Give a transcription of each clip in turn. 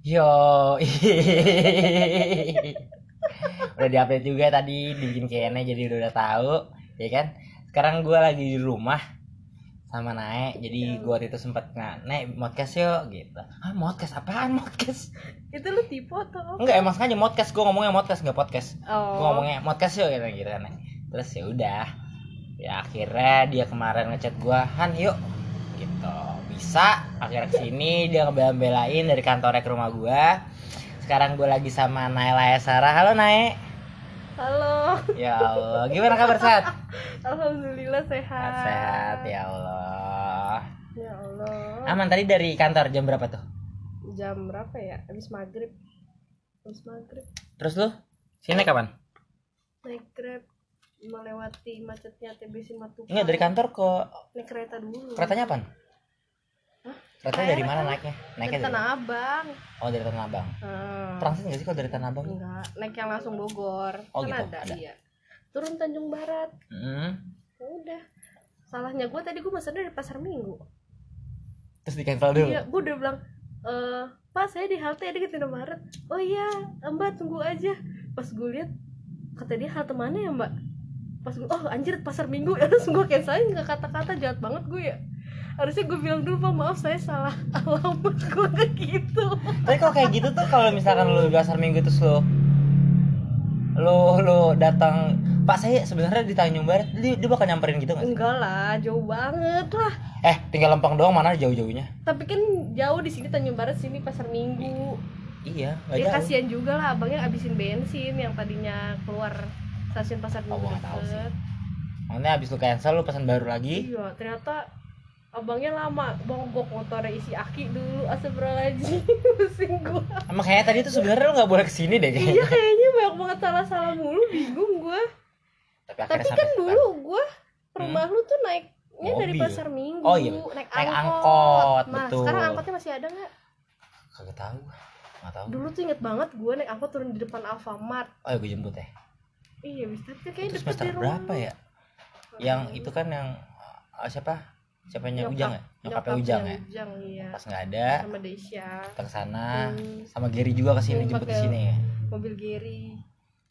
Yo. udah diupdate juga tadi dibikin kayaknya jadi udah, udah tahu, ya kan? Sekarang gue lagi di rumah sama Nae, jadi gue waktu itu sempet nggak Nae podcast yuk gitu. Ah podcast apaan podcast? itu lu tipe atau? Enggak emang sengaja podcast gue ngomongnya podcast nggak podcast. oh Gue ngomongnya podcast yuk gitu gitu kan. Terus ya udah, ya akhirnya dia kemarin ngechat gue, Han yuk gitu bisa akhirnya ke sini dia ngebela-belain dari kantornya ke rumah gue sekarang gue lagi sama Naila Esara halo Nae. Halo. Ya Allah gimana kabar sehat alhamdulillah sehat. Sehat ya Allah. Ya Allah. Aman tadi dari kantor jam berapa tuh? Jam berapa ya? Habis maghrib. Habis maghrib. Terus lu? Sini kapan? Naik grab. Melewati macetnya TBC Matupang enggak dari kantor ke naik kereta dulu. keretanya apa Keretanya dari mana naiknya? Naiknya dari dari Tanah Abang. Oh dari Tanah Abang. Hmm. transit nggak sih kalau dari Tanah Abang? Enggak naik yang langsung Bogor. Oh, kan gitu, ada, ada. iya. Turun Tanjung Barat. Hmm. Ya udah. Salahnya gue tadi gue pesan dari pasar minggu. Terus di cancel dulu? Iya gue udah bilang eh pak saya di halte di Indomaret oh iya mbak tunggu aja. Pas gue lihat kata dia halte mana ya mbak? Pas gue oh anjir pasar minggu. Ya langsung gue cancelin nggak kata-kata jahat banget gue ya harusnya gue bilang dulu pak maaf saya salah alamat gue kayak gitu Tapi kalau kayak gitu tuh kalau misalkan lu dasar minggu terus lu lu lu datang Pak saya sebenarnya di Tanjung Barat dia, dia bakal nyamperin gitu nggak sih? enggak lah jauh banget lah Eh tinggal lempeng doang mana jauh-jauhnya? tapi kan jauh di sini Tanjung Barat sini pasar minggu Iya ya jauh. kasihan juga lah abangnya abisin bensin yang tadinya keluar stasiun pasar Oh, minggu sih. deket. Makanya abis lu cancel lu pesan baru lagi. Iya, ternyata abangnya lama bongkok motornya isi aki dulu astagfirullahaladzim pusing gua Emang kayaknya tadi tuh sebenarnya lu nggak boleh ke sini deh iya kayaknya. kayaknya banyak banget salah-salah mulu bingung gua Tapi tapi kan sampai dulu gua rumah lu tuh naiknya dari Mobil. pasar minggu Oh, iya. naik, Naik angkot, angkot, Mas, betul. sekarang angkotnya masih ada nggak kagak tahu. Nggak tahu. dulu tuh inget banget gua naik angkot turun di depan Alfamart Oh ya gue jemput ya. iya bisa tapi kayaknya Itu semester rumah berapa ya? Yang itu kan yang uh, siapa? Siapanya Nyokap- Ujang ya? Nyokapnya Ujang ya? Ujang iya Pas nggak ada, sama Desya kita ke sana Hmm. sama Gary juga ke sini Hmm, jemput di pakai- sini ya. mobil Gary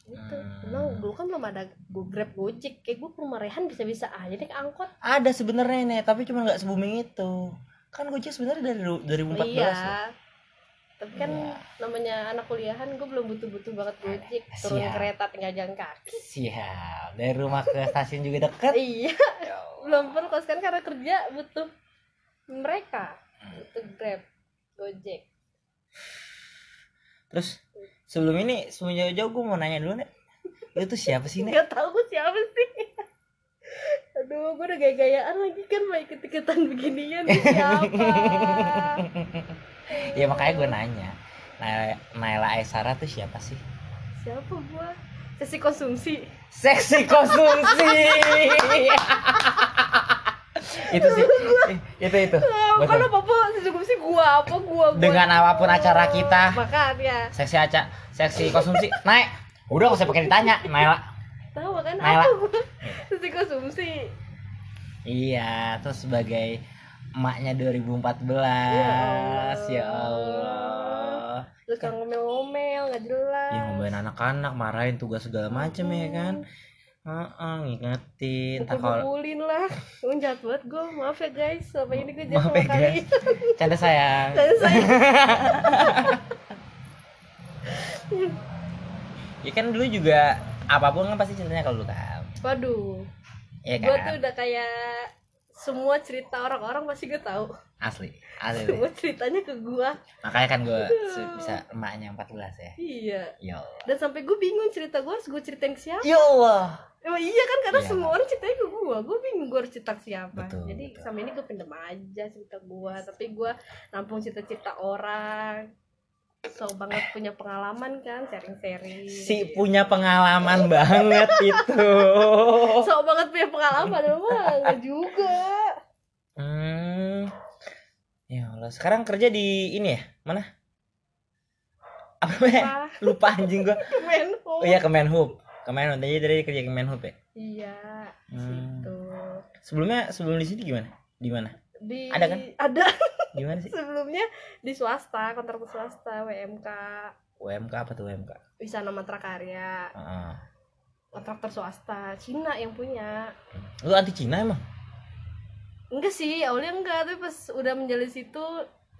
gitu Hmm. Emang dulu kan belum ada go grab gojek kayak gue ke rumah Rehan bisa bisa aja deh ke angkot Ada sebenarnya nih, tapi cuma nggak se-booming itu. Kan Gojek sebenarnya dari ru- 2014 iya loh. Tapi kan Iya. namanya anak kuliahan gue belum butuh butuh banget gojek turun Siap. kereta tinggal jalan kaki Siap. Dari rumah ke stasiun juga deket. iya Ya belum perlu sekarang karena kerja butuh mereka Hmm. butuh grab gojek Terus sebelum ini sebelum jauh-jauh gue mau nanya dulu nih. Lu tuh siapa sih nih? nggak tahu gue siapa sih aduh gue udah gaya-gayaan lagi kan mau ikut-ikutan beginian siapa ya makanya gue nanya. Naila, Naila Aisara tuh siapa sih? siapa gue sesi konsumsi Seksi konsumsi. itu sih. Itu itu. Betul. Kalau apa sesi gua apa gua, gua Dengan apa pun acara kita. Makanya Seksi aca, seksi konsumsi. Naik. Udah gak usah pakai ditanya, Naila. tahu kan Naila. sesi konsumsi. Iya, terus sebagai emaknya 2014. Ya Ya Allah. Allah. Terus kan ngomel-ngomel nggak jelas. Ya ngomongin anak-anak, marahin tugas segala macem ya kan. Heeh, ngingetin. Ntar kalau lah. Gue jahat banget gue. Maaf ya guys. Selama ini gue jahat sama ya, kalian. canda sayang. Saya saya. Ya kan dulu juga apa pun kan pasti ceritanya kalau lu kan. Waduh. Iya Gue tuh kan? udah kayak semua cerita orang-orang pasti gue tahu. Asli. Asli. deh. Semua ceritanya ke gua. Makanya kan gue bisa emaknya 14 ya. Iya. Ya Allah. Dan sampai gue bingung cerita gue harus gue ceritain ke siapa. Ya Allah. Emang iya kan karena Iya. semua orang ceritanya ke gua, gua bingung gua harus cerita ke siapa. Betul, Jadi betul. sama ini gua pendem aja cerita gua, tapi gua nampung cerita-cerita orang. So banget punya pengalaman kan, sharing-sharing. Si punya pengalaman banget itu. So banget punya pengalaman, enggak juga. Hmm. Ya Allah, sekarang kerja di ini ya? Mana? Apa? Apa? Lupa anjing gua. Kemenhub. Oh iya Kemenhub. Kemenhub. Jadi dari kerja Kemenhub ya. Iya, Hmm. situ. Sebelumnya sebelum di sini gimana? Di mana? Di Ada kan? Ada. Gimana sih? Sebelumnya di swasta kontrak swasta WMK UMK apa tuh UMK Wisana Matra Karya Heeh. kontraktor swasta Cina yang punya. Lu anti Cina emang? Enggak sih awalnya enggak tapi pas udah menjalin situ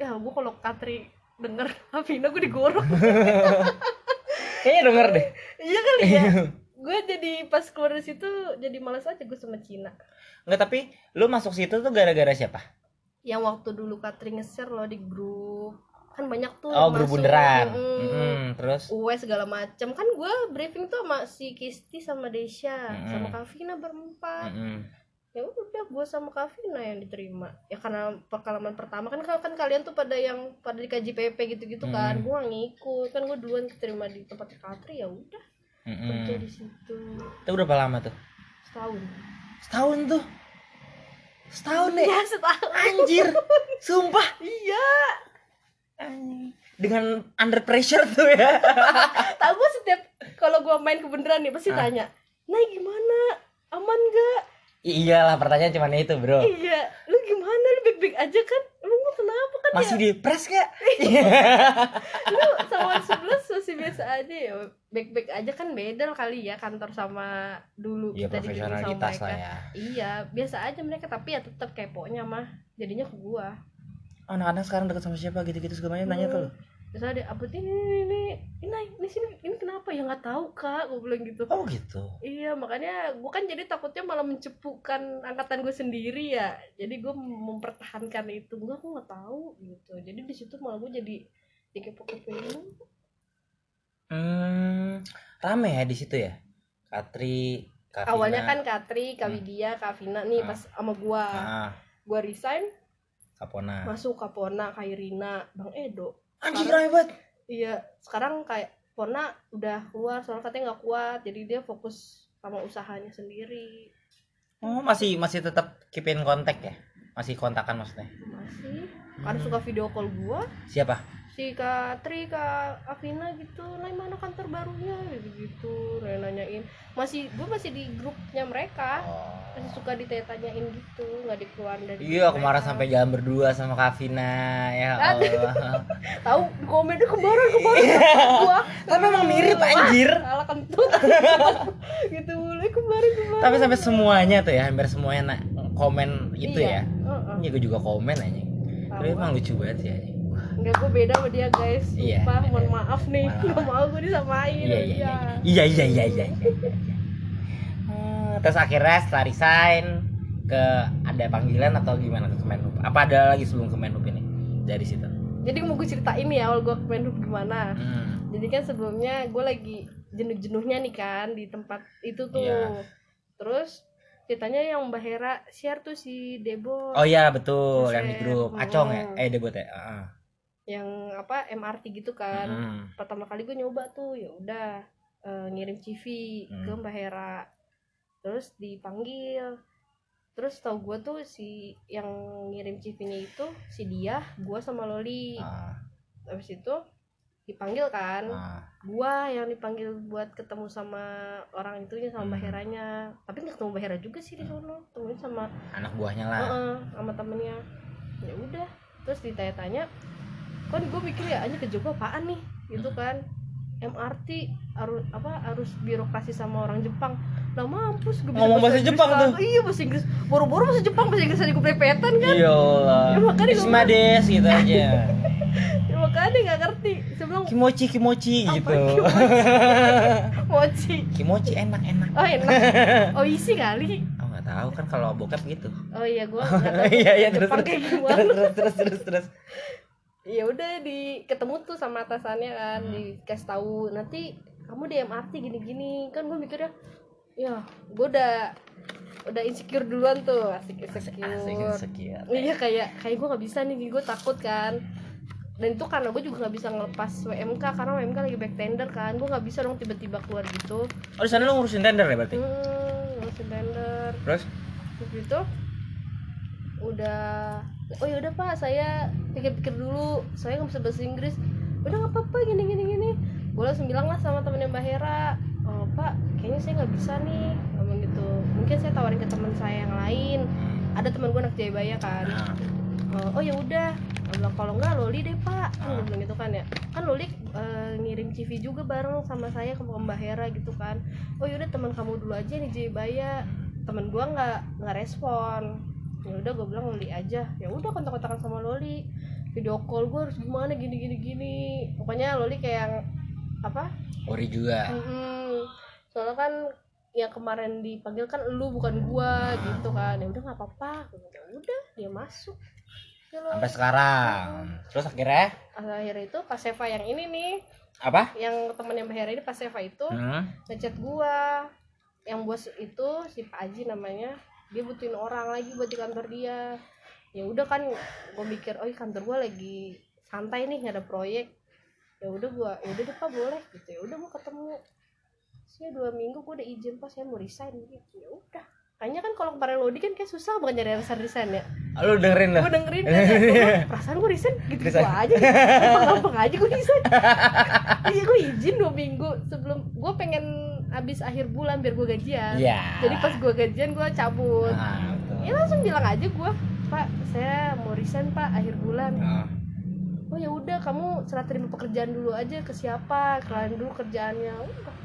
ya gue kalau Katri denger Afina gue digorok. Kayaknya denger deh. Iya kali ya. Gue jadi pas keluar dari situ jadi malas aja gue sama Cina. Enggak tapi lu masuk situ tuh gara-gara siapa yang waktu dulu Katri nge-share loh di grup. Kan banyak tuh oh grup masuk. bunderan. Mm-mm. Mm-mm, terus? UE segala macam kan gue briefing tuh sama si Kisti sama Desya Mm-mm. sama Kavina berempat. Mm-mm. ya udah gue sama Kavina yang diterima. Ya karena pengalaman pertama. Kan kan kalian tuh pada yang pada di KJPP gitu-gitu kan. Mm. gue gak ngikut. Kan gue duluan keterima di tempat Katri ya udah. Kerja Mm-mm. di situ. Itu berapa lama tuh? Setahun. Setahun tuh setahun deh ya setahun. Anjir. Sumpah. Iya. Anjing. dengan under pressure tuh ya. Tahu gue setiap kalau gue main kebenaran nih pasti Ah. tanya nah gimana? Aman gak iyalah pertanyaan cuma itu bro. Iya lu gimana? Lu baik-baik aja kan? Lu kenapa kan masih ya? di press gak lu sama sebelas masih biasa aja ya. Baik-baik aja kan beda kali ya kantor sama dulu Iya kita dibikin sama mereka. lah ya. Iya biasa aja mereka tapi ya tetap keponya mah. Jadinya ke gua. Anak-anak sekarang deket sama siapa? Gitu-gitu segala macam nanya ke lu terus ada apa ini ini ini ini ini sini ini kenapa? Ya nggak tahu kak gue bilang gitu. Oh gitu? Iya makanya gue kan jadi takutnya malah mencepukan angkatan gue sendiri ya. Jadi gue mempertahankan itu. Gue aku nggak tahu gitu. Jadi di situ malah gue jadi dikepo-kepoin hmm, rame ya di situ ya? Katri Kavina. awalnya kan Katri, Kak Widya, Kak Vina nih Ah. pas sama gua. Ah, gua resign. Kapona. Masuk Kapona, Kak Irina, Bang Edo anjing banget. iya sekarang kayak Pona udah keluar soalnya katanya nggak kuat jadi dia fokus sama usahanya sendiri. Oh masih masih tetap keep in contact ya? Masih kontakan maksudnya? Masih. Karena suka video call gua. Siapa si Kak Tri, Kak Afina gitu. Nah mana kantor barunya? Gitu gitu. Nah, nanyain. Masih gue masih di grupnya mereka. Oh. masih suka ditanya-tanyain gitu. Nggak dikeluarin dari Iya kemarin sampai jalan berdua sama Kavina ya Allah. tahu komennya kemarin kemarin gua. Tapi emang mirip anjir. ala kentut. Gitu mulai kemarin kemarin. Tapi sampai semuanya tuh ya hampir semuanya na- komen itu Iya, ya. heeh. Iya gue juga komen aja. Tapi emang lucu banget sih anjing. Enggak gue beda sama dia guys Iya. Sumpah mohon maaf nih. Gak mau gue disamain Iya iya iya. Iya iya iya iya. iya. Hmm, Terus akhirnya setelah resign ke ada panggilan atau gimana ke Kemenhub? Apa ada lagi sebelum Kemenhub ini dari situ? Jadi mau gue ceritain ya awal gue ke Menhub gimana Hmm. Jadi kan sebelumnya gue lagi jenuh-jenuhnya nih kan di tempat itu tuh Iya. Terus ceritanya yang Mbak Hera share tuh si Debo Oh iya betul yang di grup Acong ya? Hmm. Eh debut ya? Heeh. Yang apa MRT gitu kan Hmm. Pertama kali gue nyoba tuh ya udah eh, ngirim CV ke Hmm. Mbak Hera Terus dipanggil Terus tau gue tuh si yang ngirim CV-nya itu si dia, gue sama Loli. Ah, Habis itu dipanggil kan. ah. gua yang dipanggil buat ketemu sama orang itunya sama Mbak Hmm. Heranya tapi nggak ketemu Mbak Hera juga sih di sono temuin sama anak buahnya lah. Heeh, sama temennya ya udah terus ditanya-tanya kan gue mikir ya aja ke Jogja apaan nih gitu kan MRT harus apa harus birokrasi sama orang Jepang nah mampus gue Ngomong bahasa Jepang tuh. iya bahasa Inggris boro-boro bahasa Jepang bahasa Inggris aja gue plepetan kan Iya. Ya, makanya Ismades gitu aja. ya, makanya nggak ngerti saya bilang Kimochi kimochi Apa gitu. mochi kimochi enak enak. oh enak oh isi kali Oh tahu kan kalau bokep gitu. Oh iya gua nggak tahu Iya iya terus Jepang terus kayak gimana. terus terus terus terus. Ya udah di ketemu tuh sama atasannya kan, Hmm. dikasih tahu nanti kamu di MRT gini-gini. Kan gue mikirnya ya gue udah udah insecure duluan tuh asik Asik insecure. insecure. Iya kayak kayak gue nggak bisa nih gue takut kan dan itu karena gue juga nggak bisa ngelepas WMK karena WMK lagi back tender kan gue nggak bisa dong tiba-tiba keluar gitu Oh di sana lu ngurusin tender ya berarti? hmm ngurusin tender Terus? Terus gitu udah oh ya udah pak saya pikir-pikir dulu. Saya nggak bisa bahasa Inggris. Udah nggak apa-apa gini gini gini. Gue langsung bilang lah sama temennya Mbak Hera. Oh pak kayaknya saya nggak bisa nih. Ngomong gitu. Mungkin saya tawarin ke teman saya yang lain. Ada teman gue anak Jayabaya kan. "Eh, oh ya udah. Bilang kalau enggak Loli deh pak. Kan Ah. gue bilang gitu kan ya. Kan Loli eh, ngirim CV juga bareng sama saya ke Mbak Hera gitu kan. Oh yaudah teman kamu dulu aja nih Jayabaya. Teman gua nggak nggak respon ya udah gue bilang Loli aja. Ya udah kontak-kontakan sama Loli. Video call gue harus gimana gini gini gini. Pokoknya Loli kayak yang apa? Ori juga. Mm-mm. soalnya kan yang kemarin dipanggil kan lu bukan gua gitu kan. Ya udah nggak apa-apa. Ya udah dia masuk. Ya lo. Sampai sekarang. Terus akhirnya? Akhirnya itu pas Seva yang ini nih. Apa? Yang temen yang Bahera ini pas Seva itu hmm? ngechat gua. Yang bos itu si Pak Aji namanya dia butuhin orang lagi buat di kantor dia. Ya udah kan gue mikir oh kantor gua lagi santai nih nggak ada proyek. Ya udah gua ya udah deh pak boleh. Gitu ya udah mau ketemu. Sih dua minggu gua udah izin pak saya mau resign. Gitu ya udah. Kayaknya kan kalau kemarin Lodi kan kayak susah banget nyari resign resign ya. Lu dengerin dah gue dengerin kan ya, perasaan gue resign gitu gitu Resign. aja gampang aja gue resign. Iya gue izin dua minggu sebelum gue pengen abis akhir bulan biar gue gajian. Iya. Jadi pas gue gajian gue cabut. Nah, betul. ya langsung bilang aja gue pak saya mau resign pak akhir bulan. Nah, oh ya udah kamu serah terima pekerjaan dulu aja ke siapa kalian dulu kerjaannya. Udah.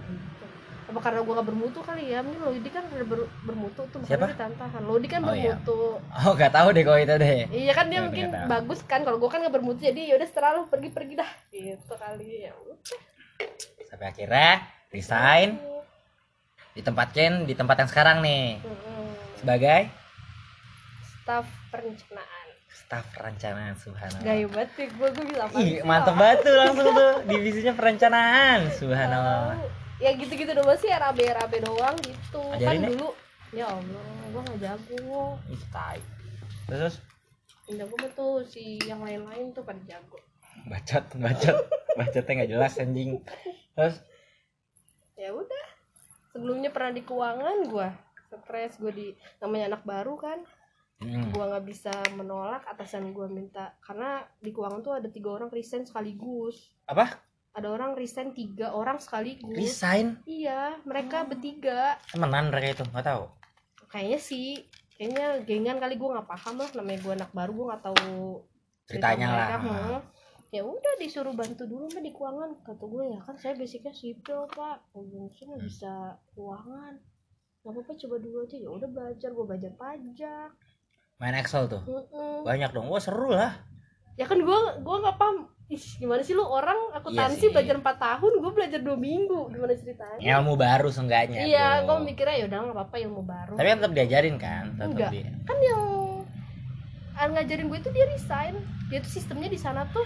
Apa karena gue gak bermutu kali ya? Mungkin Lodi kan udah ber- bermutu tuh Siapa? makanya ditantahan Lodi kan Oh, iya. bermutu. Oh gak tahu deh kalau itu deh. Iya kan dia mungkin bagus kan kalau gue kan gak bermutu jadi yaudah setelah lu pergi pergi dah. Gitu kali ya sampai akhirnya resign ditempatin di tempat yang sekarang nih. Mm-mm. sebagai? Staff perencanaan. Staf perencanaan subhanallah. Gaya banget sih gue gue apa Ih, mantep banget tuh langsung tuh. Divisinya perencanaan subhanallah. Ya gitu gitu doang sih rabe rabe doang gitu. Ajarin kan dulu ya allah gue gak jago. Ih, tai. terus yang jago mah tuh? Si yang lain lain tuh pada jago. Bacot bacot. Bacotnya nggak jelas anjing. Terus? Ya udah sebelumnya pernah di keuangan gue stres gue di namanya anak baru kan. Hmm, gua nggak bisa menolak atasan gua minta. Karena di keuangan tuh ada tiga orang resign sekaligus. Apa? Ada orang resign tiga orang sekaligus. Resign? Iya mereka bertiga. Temenan mereka itu nggak tahu? Kayaknya sih kayaknya gengan kali gua nggak paham lah. Namanya gua anak baru gua nggak tahu cerita ceritanya lah. mereka, hmm. Ya udah disuruh bantu dulu mah di keuangan kata gue. Ya kan saya basicnya sipil pak. Gue sih nggak Hmm. bisa keuangan. Nggak apa-apa coba dulu aja. Ya udah belajar gua belajar pajak. Main Excel tuh? Mm-mm. banyak dong. Wah seru lah. Ya kan gua gua nggak paham. Ih, gimana sih lu? Orang akuntansi Iya sih. belajar 4 tahun gue belajar dua minggu. Gimana ceritanya? Ilmu baru seenggaknya iya gue mikirnya ya udah nggak apa-apa ilmu baru. Tapi kan tetap diajarin kan tetap Enggak. di kan yang ngajarin gue itu dia resign. Dia tuh sistemnya di sana tuh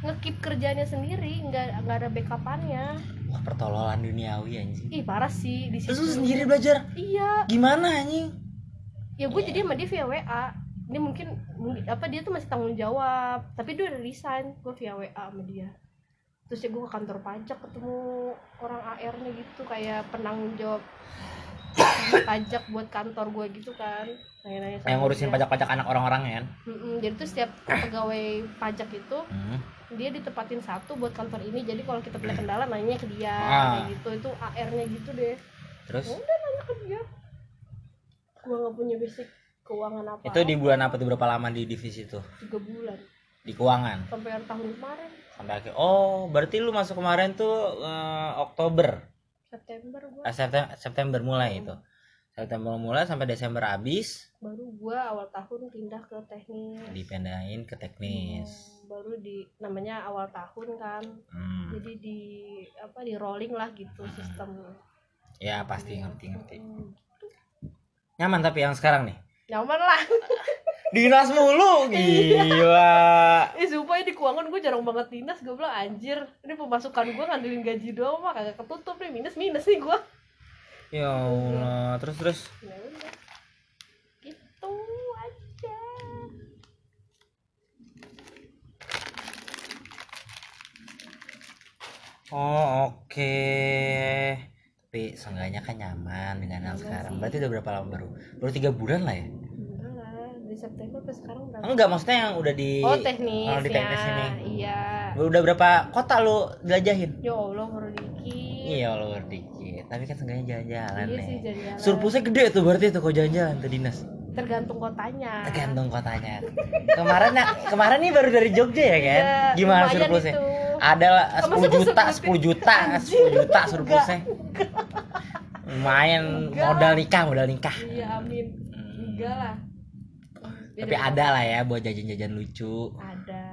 ngekip kerjanya sendiri nggak nggak ada backupannya. Wah pertololan duniawi anjing. Ih parah sih di terus lu situ. sendiri belajar? Iya. Gimana anjing? Ya gue jadi sama dia via wa ini mungkin, apa dia tuh masih tanggung jawab. Tapi dia udah resign gue via wa sama dia. Terus ya gue ke kantor pajak ketemu orang AR nya gitu kayak penanggung jawab pajak buat kantor gue gitu kan. Nanya-nanya yang ngurusin pajak-pajak anak orang-orang ya kan? Mm-mm, jadi tuh setiap pegawai pajak itu hmm. Dia ditempatin satu buat kantor ini jadi kalau kita punya kendala nanya ke dia Ah. kayak gitu. Itu AR nya gitu deh. Terus? Ya udah nanya ke dia. Gue nggak punya basic keuangan apa itu di bulan apa tuh? Berapa lama di divisi tuh tiga bulan. Di keuangan? Sampai akhir tahun kemarin. Sampai akhir. Oh berarti lu masuk kemarin tuh eh, Oktober? September gue Eh, September September mulai itu. September mulai sampai Desember habis baru gue awal tahun pindah ke teknik dipindahin ke teknis. Hmm, baru di namanya awal tahun kan. Hmm. jadi di apa di rolling lah gitu sistem. Ya pasti ngerti ngerti Hmm, nyaman tapi yang sekarang nih? Nyaman lah. Dinas mulu gila. Eh sumpah di keuangan gue jarang banget dinas gue bilang anjir. Ini pemasukan gue ngandelin gaji doang mah kagak ketutup nih minus minus nih gue ya Allah terus terus ya udah gitu aja oh oke. Tapi seenggaknya kan nyaman dengan yang Nyaman sekarang. sih. berarti udah berapa lama baru? Baru tiga bulan lah ya? Enggak lah dari September sampai sekarang berapa enggak maksudnya yang udah di oh teknis oh, di teknis ya. ini. Iya. Udah berapa kota lu jelajahin ya Allah baru dikit. Iya Allah dikit. Tapi kan seenggaknya jalan-jalan iya nih sih jalan-jalan. Surplusnya gede tuh berarti tuh kau jalan-jalan tuh dinas. Tergantung kotanya. Tergantung kotanya. Kemarin kemarin nih baru dari Jogja ya kan? Iya, gimana surplusnya? itu. Ada lah Oh, masa 10 gua juta sebutin? 10 juta? 10 juta surplusnya. lumayan modal nikah modal nikah. Iya amin. Enggak lah. Tapi ada lah ya buat jajan-jajan lucu. Ada.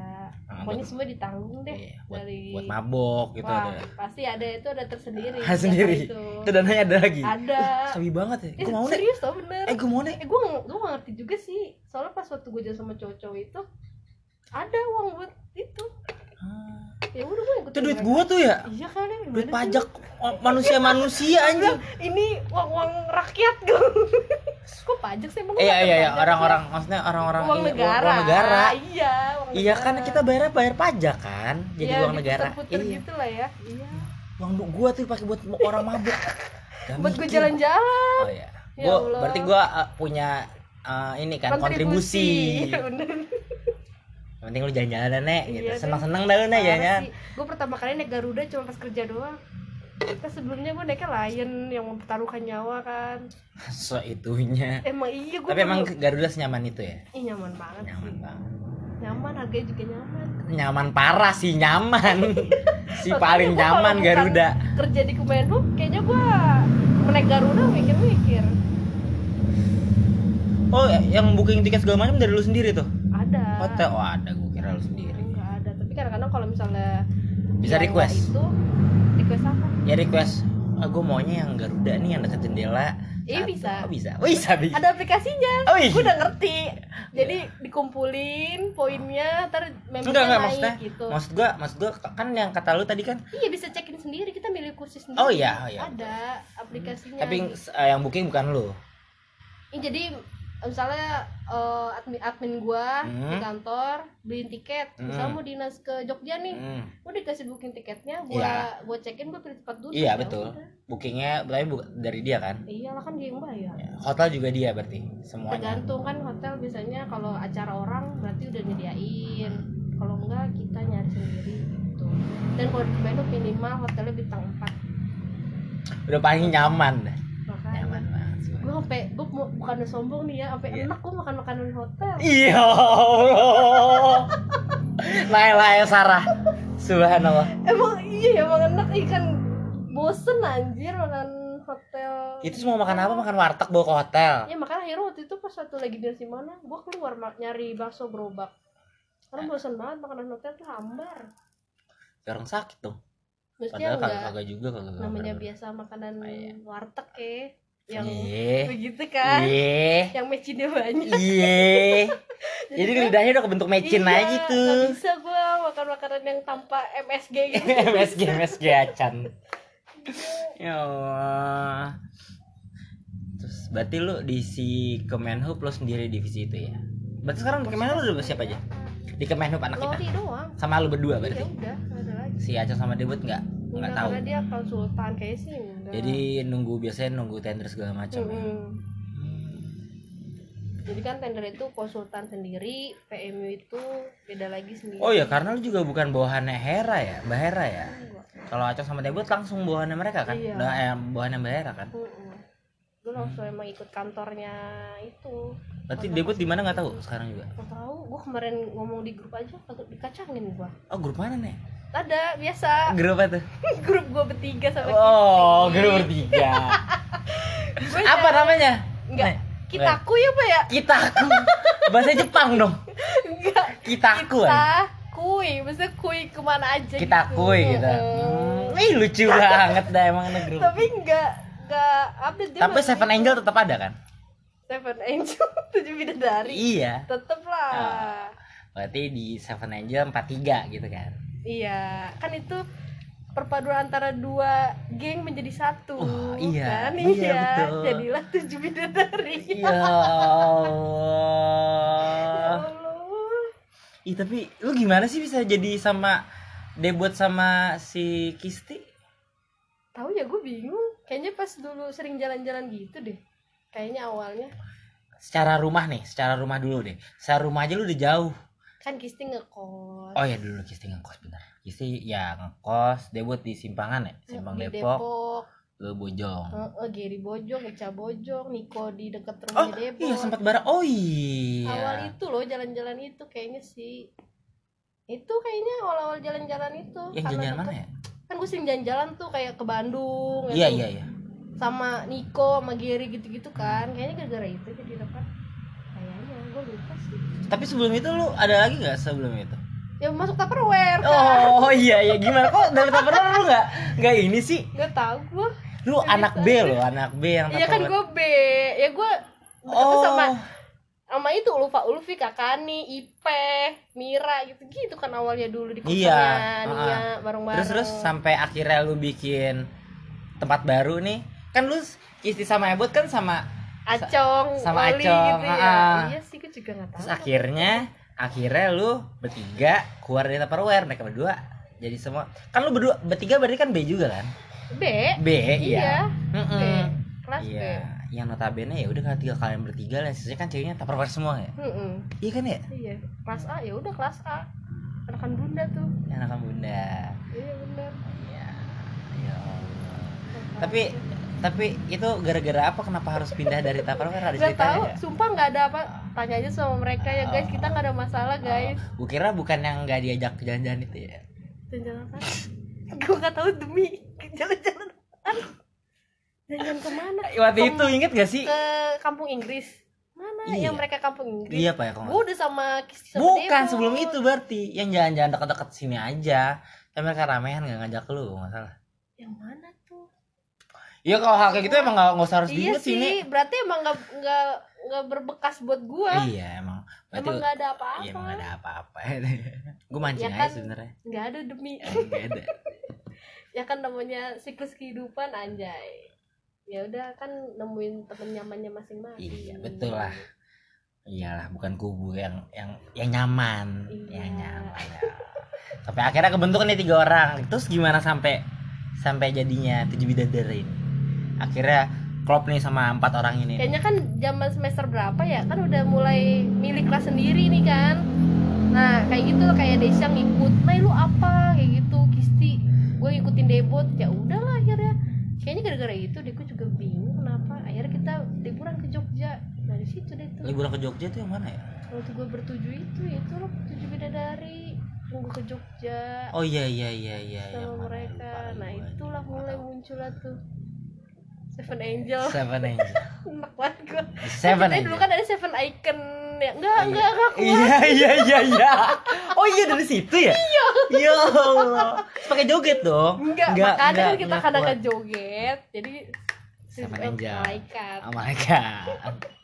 Ah, pokoknya semua ditanggung deh Iya, buat, dari buat mabok gitu Wah, ada. pasti ada itu ada tersendiri. Ah, sendiri. Itu? Dananya ada lagi? Ada. Sabi banget ya. Eh, gue mau nih. serius tau bener. Eh gue mau nih. Eh gue gue gak ngerti juga sih. Soalnya pas waktu gue jalan sama cowok-cowok itu ada uang buat itu. Ah, ya udah gue ikut itu duit gue tuh ya? Iya kan ya, duit pajak manusia manusia anjing. Ini uang uang rakyat gue kok pajak sih? Emang iya iya iya pajak orang-orang maksudnya orang-orang uang iya, negara uang negara. iya uang iya kan negara. kita bayar bayar pajak kan? Jadi Iya, uang negara. diputer-puter iya. gitu lah ya. Iya. Uang gua tuh pakai buat orang mabuk. Gak buat gue jalan-jalan. Oh iya. Ya gua Allah. berarti gua uh, punya uh, ini kan kontribusi, Iya, bener. Yang penting lu jalan-jalan nek gitu. Iya, senang-senang dah lu nek gue pertama kali naik Garuda cuma pas kerja doang. Kan sebelumnya gue naiknya Lion yang mempertaruhkan nyawa kan. So itunya emang iya gue tapi emang Garuda senyaman itu ya? Ih, nyaman banget nyaman sih banget. Nyaman harganya juga nyaman. Nyaman parah sih nyaman. Si paling nyaman Garuda. kerja di Kemenhub kayaknya gue naik Garuda mikir-mikir oh yang booking tiket segala macam dari lu sendiri tuh? Ada. Hotel? Oh ada gua kira lu sendiri. Enggak ada tapi kadang-kadang kalau misalnya Bisa request? itu request apa? Ya request. Ah, gue maunya yang Garuda nih yang dekat jendela Iya, bisa. oh, bisa. Oh, bisa bisa. Ada aplikasinya. Oh, iya. gue udah ngerti. Jadi dikumpulin poinnya ntar membernya enggak enggak naik maksudnya gitu. maksud gua maksud gua kan yang kata lu tadi kan? Iya bisa cekin sendiri kita milih kursi sendiri. Oh, iya, oh, iya. ada aplikasinya. Tapi eh, yang booking bukan lu? Ini jadi misalnya eh, admin admin gua Hmm. di kantor beliin tiket misalnya Hmm. mau dinas ke Jogja nih Hmm. gua dikasih booking tiketnya gua Iya. gua cekin gua pilih tempat duduk iya ya betul udah. bookingnya tapi bu- dari dia kan iyalah kan dia yang bayar Ya, hotel juga dia berarti semuanya tergantung kan hotel biasanya kalau acara orang berarti udah nyediain kalau enggak kita nyari sendiri gitu dan kalau di Kemenhub minimal hotelnya bintang 4 udah paling nyaman dah makanya nyaman banget sih. Gue sampai gue mau bukan sombong nih ya sampai Iya. enak gue makan makanan hotel Iya Allah. Laila ya Sarah. Subhanallah. emang iya ya emang enak ikan bosen anjir makan hotel Itu semua makan apa? Makan warteg bawa ke hotel. ya makanya akhirnya waktu itu pas satu lagi di mana gue keluar nyari bakso gerobak karena bosen banget makanan hotel tuh hambar Ya, Orang sakit dong. mestinya Padahal kagak juga kagak. namanya biasa makanan Oh, iya. warteg ya yang Iya. begitu kan Iya. yang mecinnya banyak Iya. Jadi gua- lidahnya udah kebentuk mecin Iya, aja tuh. nggak bisa gue makan makanan yang tanpa MSG gitu MSG MSG acan. Ya Allah. Terus berarti lu di si Kemenhub lo sendiri divisi itu ya? Berarti sekarang di Kemenhub lu udah siapa aja? Di Kemenhub anak kita? Lori doang Sama lu berdua ya berarti? udah nggak ada lagi Si Acan sama Debut nggak? Nggak Enggak, tahu. karena dia konsultan kayak sih Jadi nunggu biasanya nunggu tender segala macam ya. Mm-mm. jadi kan tender itu konsultan sendiri PMU itu beda lagi sendiri Oh ya karena lu juga bukan bawahannya Hera ya, Mbak Hera ya. Kalau Acong sama Debut langsung bawahannya mereka kan? Iya. Udah eh, bawahannya Mbak Hera kan? Mm-mm. Gue langsung emang ikut kantornya itu Berarti Debut di mana nggak tahu sekarang juga. Gak tahu gue kemarin ngomong di grup aja kagak dikacangin gue Oh grup mana nih? ada biasa Grup apa tuh? grup gue bertiga sama Oh Kisti. grup bertiga. Apa namanya? enggak kitaku ya pak ya Kitaku. Bahasa Jepang dong. enggak Kitaku. kita kan? kui maksudnya kui ke mana aja Kita kui gitu. Hmm, ih lucu banget dah emang grup. tapi enggak update dia Tapi Seven Angel tetap ada kan? Seven Angel tujuh bidadari Iya. tetep lah Ah. Berarti di Seven Angel 43 gitu kan? iya kan itu perpaduan antara dua geng menjadi satu Oh, iya, kan iya, iya betul. jadilah tujuh bidadari Ya Allah. Allah. Ih tapi lu gimana sih bisa jadi sama debut sama si Kisti? Tahu ya gue bingung kayaknya pas dulu sering jalan-jalan gitu deh kayaknya awalnya Secara rumah nih, secara rumah dulu deh. Secara rumah aja lu udah jauh. kan Kisti ngekos Oh ya dulu Kisti ngekos bener. Kisti ya ngekos, debut di Simpangan ya, Simpang di Depok. Depok lu bojong Heeh, Gary Bojong, Eca Bojong, Niko di dekat oh rumahnya Debot. iya sempat bareng oh iya Awal itu loh jalan-jalan itu kayaknya sih. Itu kayaknya awal-awal jalan-jalan itu. yang karena jalan mana ya Kan gue sering jalan-jalan tuh kayak ke Bandung. iya gitu. iya iya Sama Niko, sama Gary gitu-gitu kan. Kayaknya gara-gara itu jadi dekat. Kayaknya gue lupa sih. tapi sebelum itu lu ada lagi nggak sebelum itu Ya masuk Tupperware kan. oh iya iya gimana kok dari Tupperware lu nggak nggak ini sih Gak tau gue. lu anak. B lo anak B yang Iya kan gue B. Ya gue oh sama sama itu Ulfa Ulfi Kakani Ipe Mira gitu gitu kan awalnya dulu di kosannya Iya, Nia ah. bareng-bareng. Terus terus sampai akhirnya lu bikin tempat baru nih. Kan lu Kisti sama Ebot kan sama Acong sama Oli Acong, gitu ya. ah. iya sih gue juga nggak tahu. Terus akhirnya akhirnya lu bertiga keluar dari Tupperware mereka berdua jadi semua. Kan lu berdua bertiga berarti kan B juga kan? B. B iya. iya. B. Mm-mm. kelas B. Iya yang notabene ya udah kan tiga kalian bertiga lah sisanya kan ceweknya Tupperware semua ya? Mm-mm. iya kan ya? Iya. Kelas A ya udah kelas A. Anakan bunda tuh. Anak bunda. Iya bener. Iya. Ya Allah. tapi tapi itu gara-gara apa? Kenapa harus pindah dari Tupperware ada nggak tahu. Ceritanya sumpah nggak ada apa. Tanya aja sama mereka ya guys. Kita nggak ada masalah guys. Gue kira bukan yang nggak diajak jalan-jalan itu ya. jalan-jalan apa? Gue nggak tahu. Demi. Jalan-jalan jalan-jalan ke mana Waktu itu inget gak sih? ke kampung Inggris mana Iya. yang mereka kampung Inggris Iya pak ya kalau gue udah sama sama Bukan Debo. sebelum itu berarti yang jalan-jalan dekat-dekat sini aja. Tapi mereka ramean nggak ngajak lu nggak salah. yang mana tuh Iya kalau hal kayak gitu emang nggak nggak usah harus iya diinget sih sini. berarti emang nggak nggak nggak berbekas buat gue Iya emang. Berarti emang nggak ada apa-apa Iya emang nggak ada apa-apa. Gue mancing Ya aja kan? sebenarnya. nggak ada demi Nggak ada. ya kan namanya siklus kehidupan anjay ya udah kan nemuin temen nyamannya masing-masing Iya betul lah. Iyalah bukan kubu yang yang yang nyaman, Iya. yang nyaman. ya. Sampai akhirnya kebentuk nih tiga orang. Terus gimana sampai sampai jadinya tujuh bidadari ini? Akhirnya klop nih sama empat orang ini. kayaknya kan zaman semester berapa ya kan udah mulai milih kelas sendiri nih kan nah kayak gitu kayak Desya ngikut nah lu apa kayak gitu Kisti gue ngikutin debot ya udahlah akhirnya kayaknya gara-gara itu deh gue deh tuh Liburan ke Jogja tuh yang mana ya? waktu gue bertujuh itu ya itu loh tujuh bidadari gue ke Jogja Oh iya iya iya iya. sama yang mana? mereka Lupa, nah lupa, itulah lupa. mulai muncullah tuh Seven Angel Seven Angel. enak banget gue Seven Kita Angel. dulu kan ada Seven Icon ya enggak Oh, enggak enggak kuat Iya iya iya iya. Oh iya dari situ ya? Iya. Ya Allah. Terus pakai joget dong. enggak, makanya kan kita enggak kadang kuat. kadang joget jadi Seven eh, Angel. malaikat Oh god.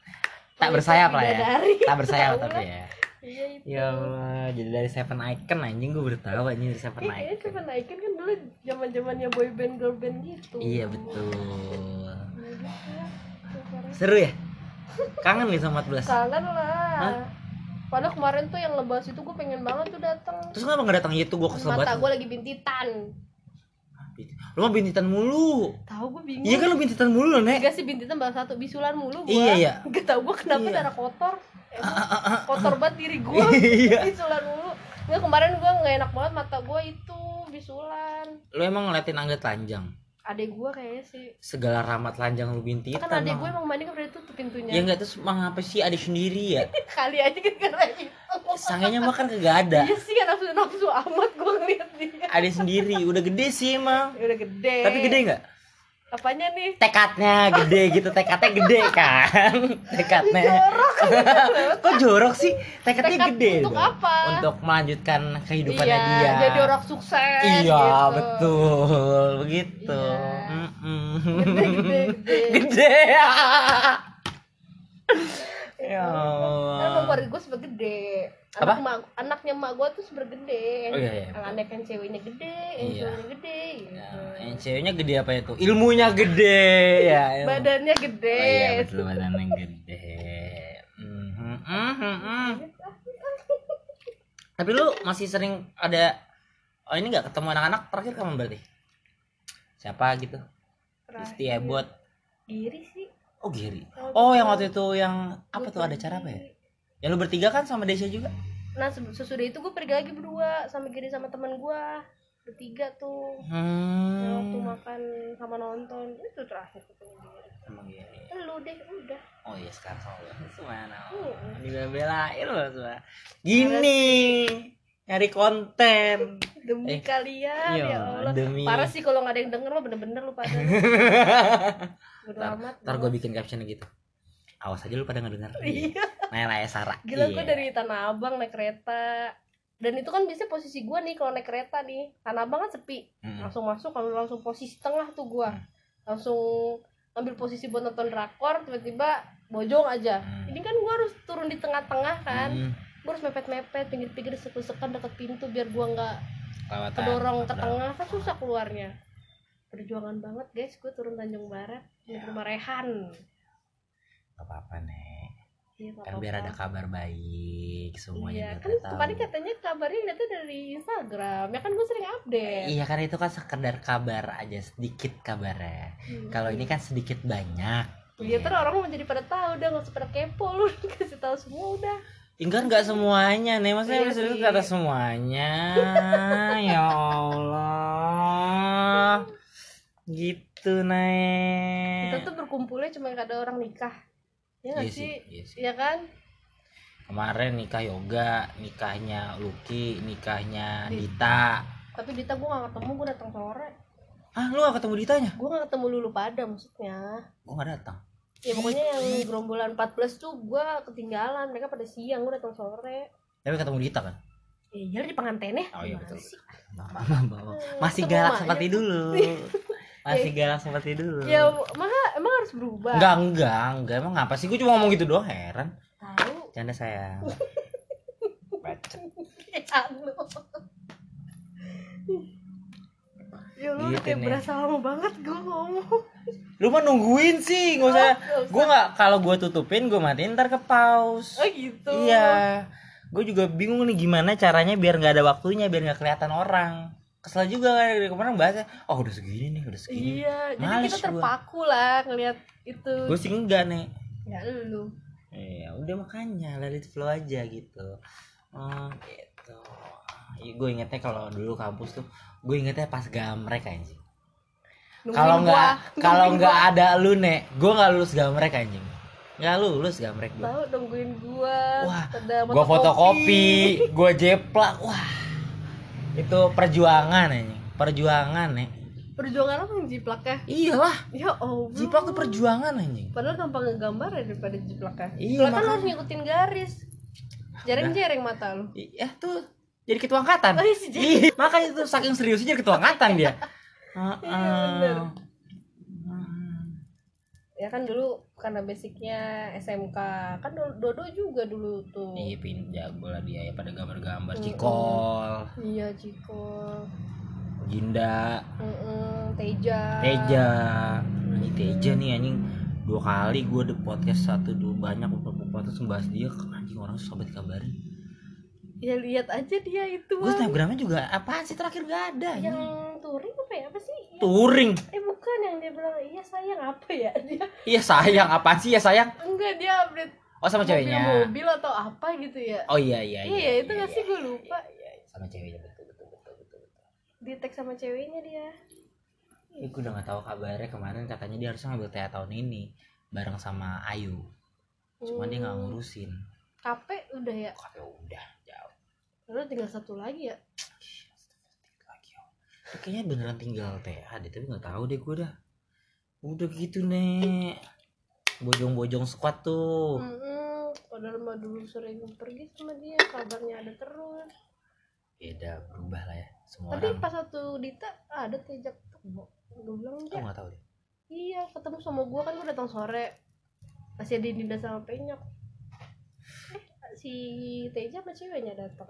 Tak Malaikat bersayap lah ya. Tak bersayap tapi ya. iya itu Ya Allah, jadi dari Seven Icon anjing gue baru tahu anjing dari Seven Iya, Icon. Seven Icon kan dulu zaman zamannya boy band girl band gitu Iya betul. Nah, gitu ya. Sekarang Seru ya? Kangen nih sama 14. kangen lah Hah? padahal kemarin tuh yang lebas itu gue pengen banget tuh datang Terus kenapa nggak datang itu gue kesel mata banget. gue lagi bintitan Lu mah bintitan mulu. tahu gue bingung Iya kan lu bintitan mulu Nek. Enggak sih bintitan baru satu bisulan mulu gua. Iya, iya. Enggak tahu gua kenapa Iya. darah kotor. Emang kotor banget diri gua. Iya. bisulan mulu. Enggak kemarin gua nggak enak banget mata gua itu bisulan. Lu emang ngeliatin angga telanjang. Adek gua kayaknya sih. Segala ramat telanjang lu bintitan. Kan adek gua emang mandi kan udah tutup pintunya. Ya enggak terus mengapa sih adik sendiri ya? Kali aja kan karena itu. Sangenya mah kan kagak ada. Iya sih kan nafsu nafsu amat gua ngeliat dia. Adik sendiri udah gede sih emang. Ya udah gede. Tapi gede nggak? Apanya nih? Tekadnya gede gitu, tekadnya gede kan? Tekadnya. Jorok. Kok jorok sih? Tekadnya Tekad gede untuk dong. apa? Untuk melanjutkan kehidupannya iya, dia. jadi orang sukses Iya, gitu. betul. Begitu. Iya. Mm-mm. Gede, gede, gede. Gede. ya Kan Allah. keluarga gue super gede Apa? Anak mak, anaknya mak gue tuh super gede Oh, iya, iya. Anak yang ceweknya gede, yang Iya. cowoknya gede gitu. Ya, yang ceweknya gede apa itu? Ilmunya gede ya. ilmu. Badannya gede Oh iya betul badannya gede. Mhm, mhm, mhm. Tapi lu masih sering ada oh ini nggak ketemu anak-anak terakhir kapan berarti? Siapa gitu? Isti Terakhir. Ebot. Giri sih Oh Giri. Oh, Oh yang waktu itu yang apa tuh ada cara apa ya? Yang lu bertiga kan sama Desya juga? Nah se- sesudah itu gue pergi lagi berdua Sama Giri sama teman gue bertiga tuh. Yang waktu hmm makan sama nonton itu terakhir ketemu dia. Emang gini lu deh udah. Oh iya sekarang sama lu. Semana Hmm. dibela-belain loh semua. Gini nyari konten. Demi Eh, kalian iya, ya Allah. demi- parah sih kalau nggak ada yang denger lo bener-bener lu pada Bodo ntar, ntar gue bikin caption gitu. Awas aja lu pada ngedenger. Iya. Nela Sarah. Gila Iya. gue dari Tanah Abang naik kereta. Dan itu kan biasanya posisi gue nih kalau naik kereta nih. Tanah Abang kan sepi. Mm. langsung masuk kalau langsung posisi tengah tuh gue Hmm. langsung ambil posisi buat nonton drakor tiba-tiba bojong aja. Hmm. ini kan gue harus turun di tengah-tengah kan. Mm. gue harus mepet-mepet pinggir-pinggir sekut-sekan deket pintu biar gue nggak kedorong ke tengah. Kan susah keluarnya perjuangan banget guys gue turun Tanjung Barat di Ya. rumah Rehan Gak apa-apa nek Iya, nggak kan biar ada kabar baik semuanya Iya, kan tahu. kemarin katanya kabarnya lihatnya dari Instagram. Ya kan gue sering update. Iya kan itu kan sekedar kabar aja sedikit kabarnya. Hmm. Kalau ini kan sedikit banyak. Iya, terus orang mau jadi pada tahu udah nggak usah pada kepo lu kasih tahu semua udah. Enggak enggak semuanya nih maksudnya Iya maksudnya kata semuanya. ya Allah. Gitu Kita nek. tuh berkumpulnya cuma ada orang nikah. Ya nggak Iya sih? iya sih. Iya kan? Kemarin nikah yoga, nikahnya Lucky, nikahnya Di- Dita. Tapi Dita gue gak ketemu, gue datang sore. Ah, lu gak ketemu Ditanya? Gue gak ketemu Lulu pada maksudnya. Gua gak datang. Ya pokoknya yang gerombolan 14 tuh gue ketinggalan. Mereka pada siang, gue datang sore. Tapi ketemu Dita kan? Iya di pengantinnya. Oh iya betul. sih? Masih Ketemu galak seperti dulu. Masih galak seperti dulu. Ya maka emang harus berubah. Enggak, enggak, enggak. Emang ngapa sih? Gue cuma ngomong gitu doang, heran. Tahu. Canda sayang. Bacet. Anu. Ya lu Gitu kayak nih. berasa lama banget gue ngomong. Lu mah nungguin sih, nggak usah. Oh. Gue nggak, kalau gue tutupin, gue matiin ntar ke pause. Oh gitu. Iya. Gue juga bingung nih gimana caranya biar nggak ada waktunya, biar nggak kelihatan orang. Kesel juga kan dari kemarin bahasnya, oh udah segini nih, udah segini. Iya, jadi Males kita gua. terpaku lah ngelihat itu. Gue sih enggak nih. Ya lu. Iya, udah makanya let it flow aja gitu. Oh, gitu. gue ingetnya kalau dulu kampus tuh, gue ingetnya pas gamrek anjing. Kalau gua. nggak kalau nggak gua. ada lu nek, gue nggak lulus gamrek anjing. Nggak lulus gamrek gue. tahu nungguin gua. Wah, Gue fotokopi, gue jeplak, wah. Itu perjuangan anjing, perjuangan nek. Perjuangan apa yang jiplaknya? Iyalah, Ya Allah. jiplak tuh perjuangan anjing. Padahal gampang ngegambar ya daripada jiplaknya. Iya, Jiplak kan harus ngikutin garis. Jareng-jareng mata lu. Iya tuh jadi ketua angkatan. Oh, iya Iya, makanya itu saking seriusnya jadi ketua angkatan dia. Iya, Heeh. bener. Ya kan dulu karena basicnya SMK kan Do- Dodo juga dulu tuh. Iya pin jago lah dia ya pada gambar-gambar cikol, Iya Ciko, Jinda, Mm-mm, Teja. Teja. Ini Teja nih anjing dua kali gue di podcast satu dua banyak beberapa podcast membahas dia anjing orang susah banget kabarin Ya lihat aja dia itu. gue snapgramnya juga apaan sih terakhir gak ada yang touring apa ya? Apa sih? Yang- touring Eh bukan yang dia bilang iya sayang apa ya dia? iya sayang apaan sih ya sayang Enggak dia update oh sama ceweknya mobil atau apa gitu ya? oh iya iya Iya, itu nggak sih? Gua lupa. iya, iya. sama ceweknya betul betul betul betul, betul. Di tag sama ceweknya dia. Ih, gue udah gak tahu kabarnya kemarin katanya dia harusnya ngambil TA tahun ini bareng sama Ayu. Cuman dia nggak Hmm. ngurusin. Kape udah ya. Kok ya udah Lalu tinggal satu lagi ya. oh. Kayaknya beneran tinggal TA deh, tapi nggak tahu deh gue dah. Udah gitu nek. Bojong-bojong squad tuh. Mm-mm. Padahal mah dulu sering pergi sama dia, kabarnya ada terus. Beda berubah lah ya. Semua Tapi orang. pas satu Dita ada tejak temu. Gue bilang Aku dia, nggak tahu deh. iya ketemu sama gua kan gua datang sore. Masih ada Dinda sama Penyok. Eh, si Teja sama ceweknya datang.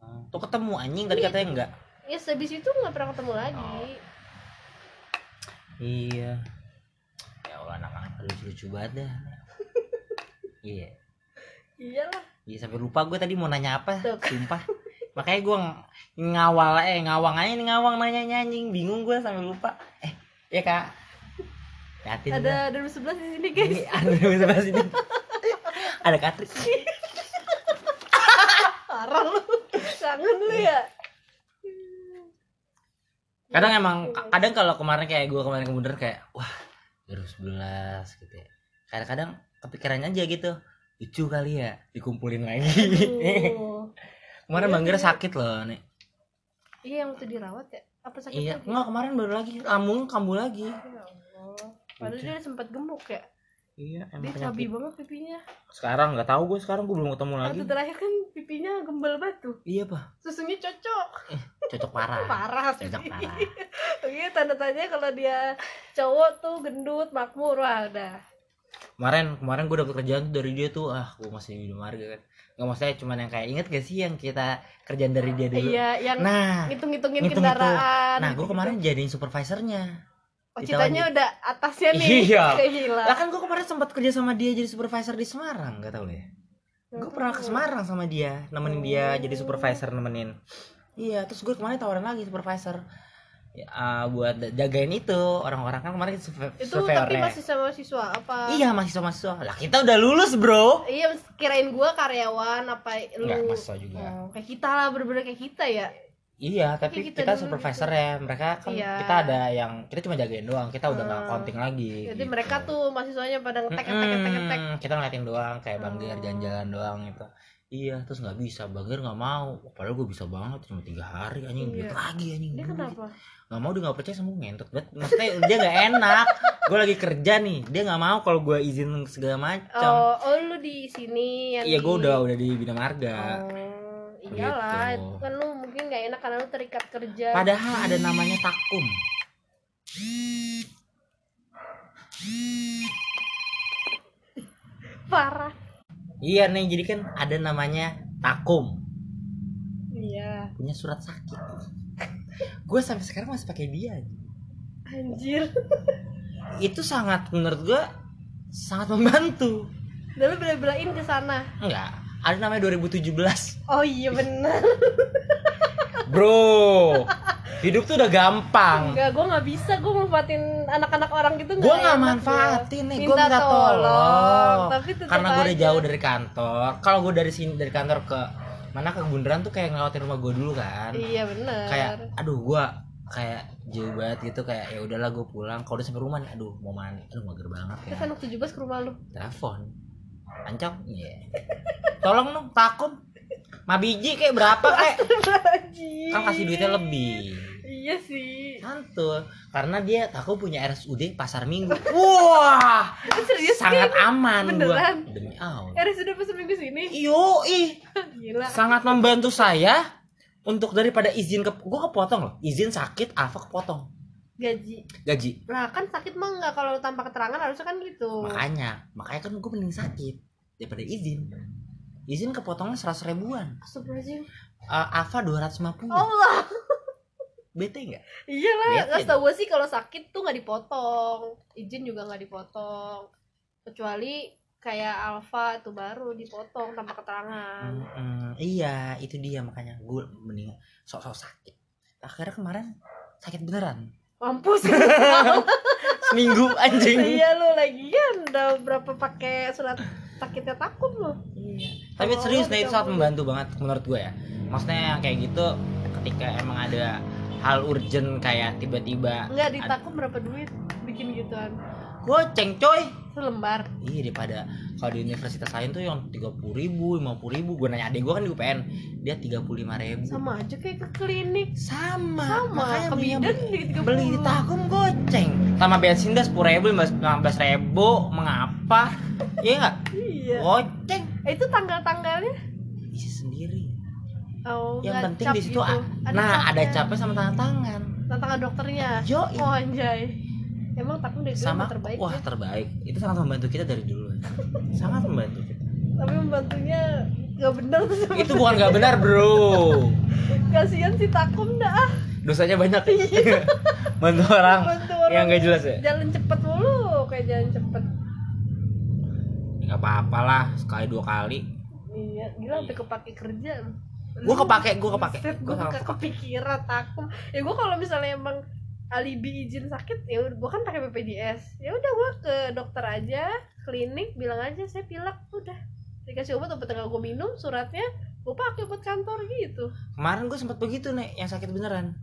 Hmm, Tuh ketemu anjing tadi katanya enggak. Ya habis itu nggak pernah ketemu lagi. Oh. Iya. Ya Allah anak-anak lucu-lucu banget dah. Iya. Iyalah. Iya sampai lupa gue tadi mau nanya apa, Tuh. sumpah. Makanya gue ng- ngawal eh ngawang aja nih ngawang nanya anjing bingung gue sampai lupa. Eh, ya kak. Yatin Ada 2011 di sini guys. Ini ada di sebelah sini. ada Katri. Parah lu. Kangen lu ya. kadang emang kadang kalau kemarin kayak gue kemarin kemudian kayak wah 2011 gitu ya kadang-kadang kepikiran aja gitu lucu kali ya dikumpulin lagi kemarin Iya, bang Gira iya. sakit loh nih iya yang waktu dirawat ya apa sakit iya lagi? enggak kemarin baru lagi lambung kambuh lagi Ya Allah. Padahal dia sempat gemuk ya. Iya Dia emang cabi penyakit banget pipinya. sekarang nggak tahu gue sekarang gue belum ketemu lagi Waktu terakhir kan pipinya gembel batu. iya pak Susunya cocok. cocok parah Parah sih. cocok parah Iya tanda tanya kalau dia cowok tuh gendut makmur wah udah. kemarin kemarin gue dapet kerjaan tuh dari dia tuh ah gue masih di marga kan nggak maksudnya cuman yang kayak inget gak sih yang kita kerjaan dari dia dulu Iya yang nah ngitung-ngitungin ngitung-ngitung. kendaraan. nah gue kemarin jadiin supervisornya Oh, citanya udah atasnya nih. Iya. Gila. lah kan gue kemarin sempat kerja sama dia jadi supervisor di Semarang gak tau ya gue pernah ke Semarang sama dia nemenin dia jadi supervisor nemenin iya terus gue kemarin tawaran lagi supervisor ya, ah, buat jagain itu orang-orang kan kemarin Itu tapi masih sama siswa apa? iya mahasiswa mahasiswa lah kita udah lulus bro Iya, kirain gua karyawan apa lu? Enggak, mahasiswa juga. Oh, kayak kita lah, bener-bener kayak kita ya. Iya, tapi Kayak kita kita supervisor ya. Mereka kan Iya. kita ada yang kita cuma jagain doang. Kita udah nggak Hmm. counting lagi. Jadi gitu. mereka tuh mahasiswanya pada ngetek ngetek ngetek ngetek. Kita ngeliatin doang kayak Oh. jalan-jalan doang gitu. Iya, terus nggak bisa. Bang Ger nggak mau. Padahal gue bisa banget cuma tiga hari anjing Iya. duit lagi anjing. Dia kenapa? Nggak mau dia nggak percaya sama gue ngentot banget. Maksudnya dia nggak enak. gue lagi kerja nih. Dia nggak mau kalau gue izin segala macam. Oh, oh lu di sini yang iya, di- gue udah udah di Bina Marga. Oh, iyalah, Gitu. kan lu mungkin gak enak karena lu terikat kerja. Padahal ada namanya takum. Parah. Iya nih, jadi kan ada namanya takum. Iya. punya surat sakit gue sampai sekarang masih pakai dia Anjir. itu sangat menurut gue sangat membantu Dan lu bela-belain ke sana. enggak ada namanya 2017 Oh iya bener. Bro hidup tuh udah gampang. Enggak, gua nggak bisa, gua manfaatin anak-anak orang gitu gue nggak manfaatin nih gue Minta tolong, tolong tapi karena gue udah jauh dari kantor. Kalau gue dari sini dari kantor ke mana ke Bundaran tuh kayak ngelewatin rumah gue dulu kan. Iya bener. kayak aduh gua kayak jauh banget gitu kayak ya udahlah gue pulang. Kalau udah sampai rumah nih aduh mau mandi aduh mager banget ya. Terus anak 17 ke rumah lu. telepon. Ancam iya. Tolong dong takum ma biji kayak berapa kayak kan kasih duitnya lebih Iya sih. santul karena dia takum punya RSUD pasar minggu wah Serius sangat kan? aman gua Beneran? demi allah Eh, sudah pas minggu sini. iyo ih Gila. sangat membantu saya untuk daripada izin ke gua kepotong loh izin sakit Alfa kepotong Gaji. gaji Lah kan sakit mah enggak kalau tanpa keterangan harusnya kan gitu. makanya makanya kan gue mending sakit daripada izin izin kepotongnya seratus ribuan. Astagfirullahaladzim. uh, Alfa 250 Allah. bete nggak? Iya lah, nggak tau gue sih kalau sakit tuh nggak dipotong, izin juga nggak dipotong, kecuali kayak Alfa itu baru dipotong tanpa keterangan. Mm-mm, iya itu dia makanya. Gue mending sok-sok sakit. Akhirnya kemarin sakit beneran. Mampus. seminggu anjing. Iya lu lagi kan udah berapa pakai surat sakitnya takut lu. Iya. tapi Oh, serius nah itu sangat membantu banget menurut gue ya maksudnya yang kayak gitu ketika emang ada hal urgent kayak tiba-tiba Enggak ditakum berapa duit bikin gituan. goceng coy Selembar. Iya daripada kalau di Universitas lain tuh yang tiga puluh ribu, lima puluh ribu. Gue nanya adik gue kan di UPN, dia tiga puluh lima ribu. Sama aja kayak ke klinik. Sama. Sama, Makanya ke beli, bidan 30. beli di Takum goceng. Sama bensin dah sepuluh ribu, lima belas ribu. Mengapa? Iya nggak? Iya. Goceng. Eh, itu tanggal-tanggalnya? Isi sendiri. Oh, Yang penting di situ, gitu. ah, nah ada capnya. capnya sama tanda tangan. tantangan dokternya. Yo, Oh anjay. Emang takut deh sama terbaik wah ya. terbaik. Itu sangat membantu kita dari dulu. sangat membantu kita. Tapi membantunya nggak bener tuh sama Itu bukan nggak benar bro. kasihan si takum dah ah. Dosanya banyak. Bantu orang Bantu orang yang nggak jelas ya. jalan cepet mulu kayak jalan cepet. Nggak apa-apa lah sekali dua kali Iya, gila sampai kepake kerja. gue kepake gue kepake gue kepake kepikiran takum. Ya gua kalau misalnya emang alibi izin sakit ya udah gua kan pakai BPJS. Ya udah gua ke dokter aja, klinik bilang aja saya pilek udah. Dikasih obat obat tinggal gua minum suratnya gua pakai buat kantor gitu. kemarin gue sempat begitu nih yang sakit beneran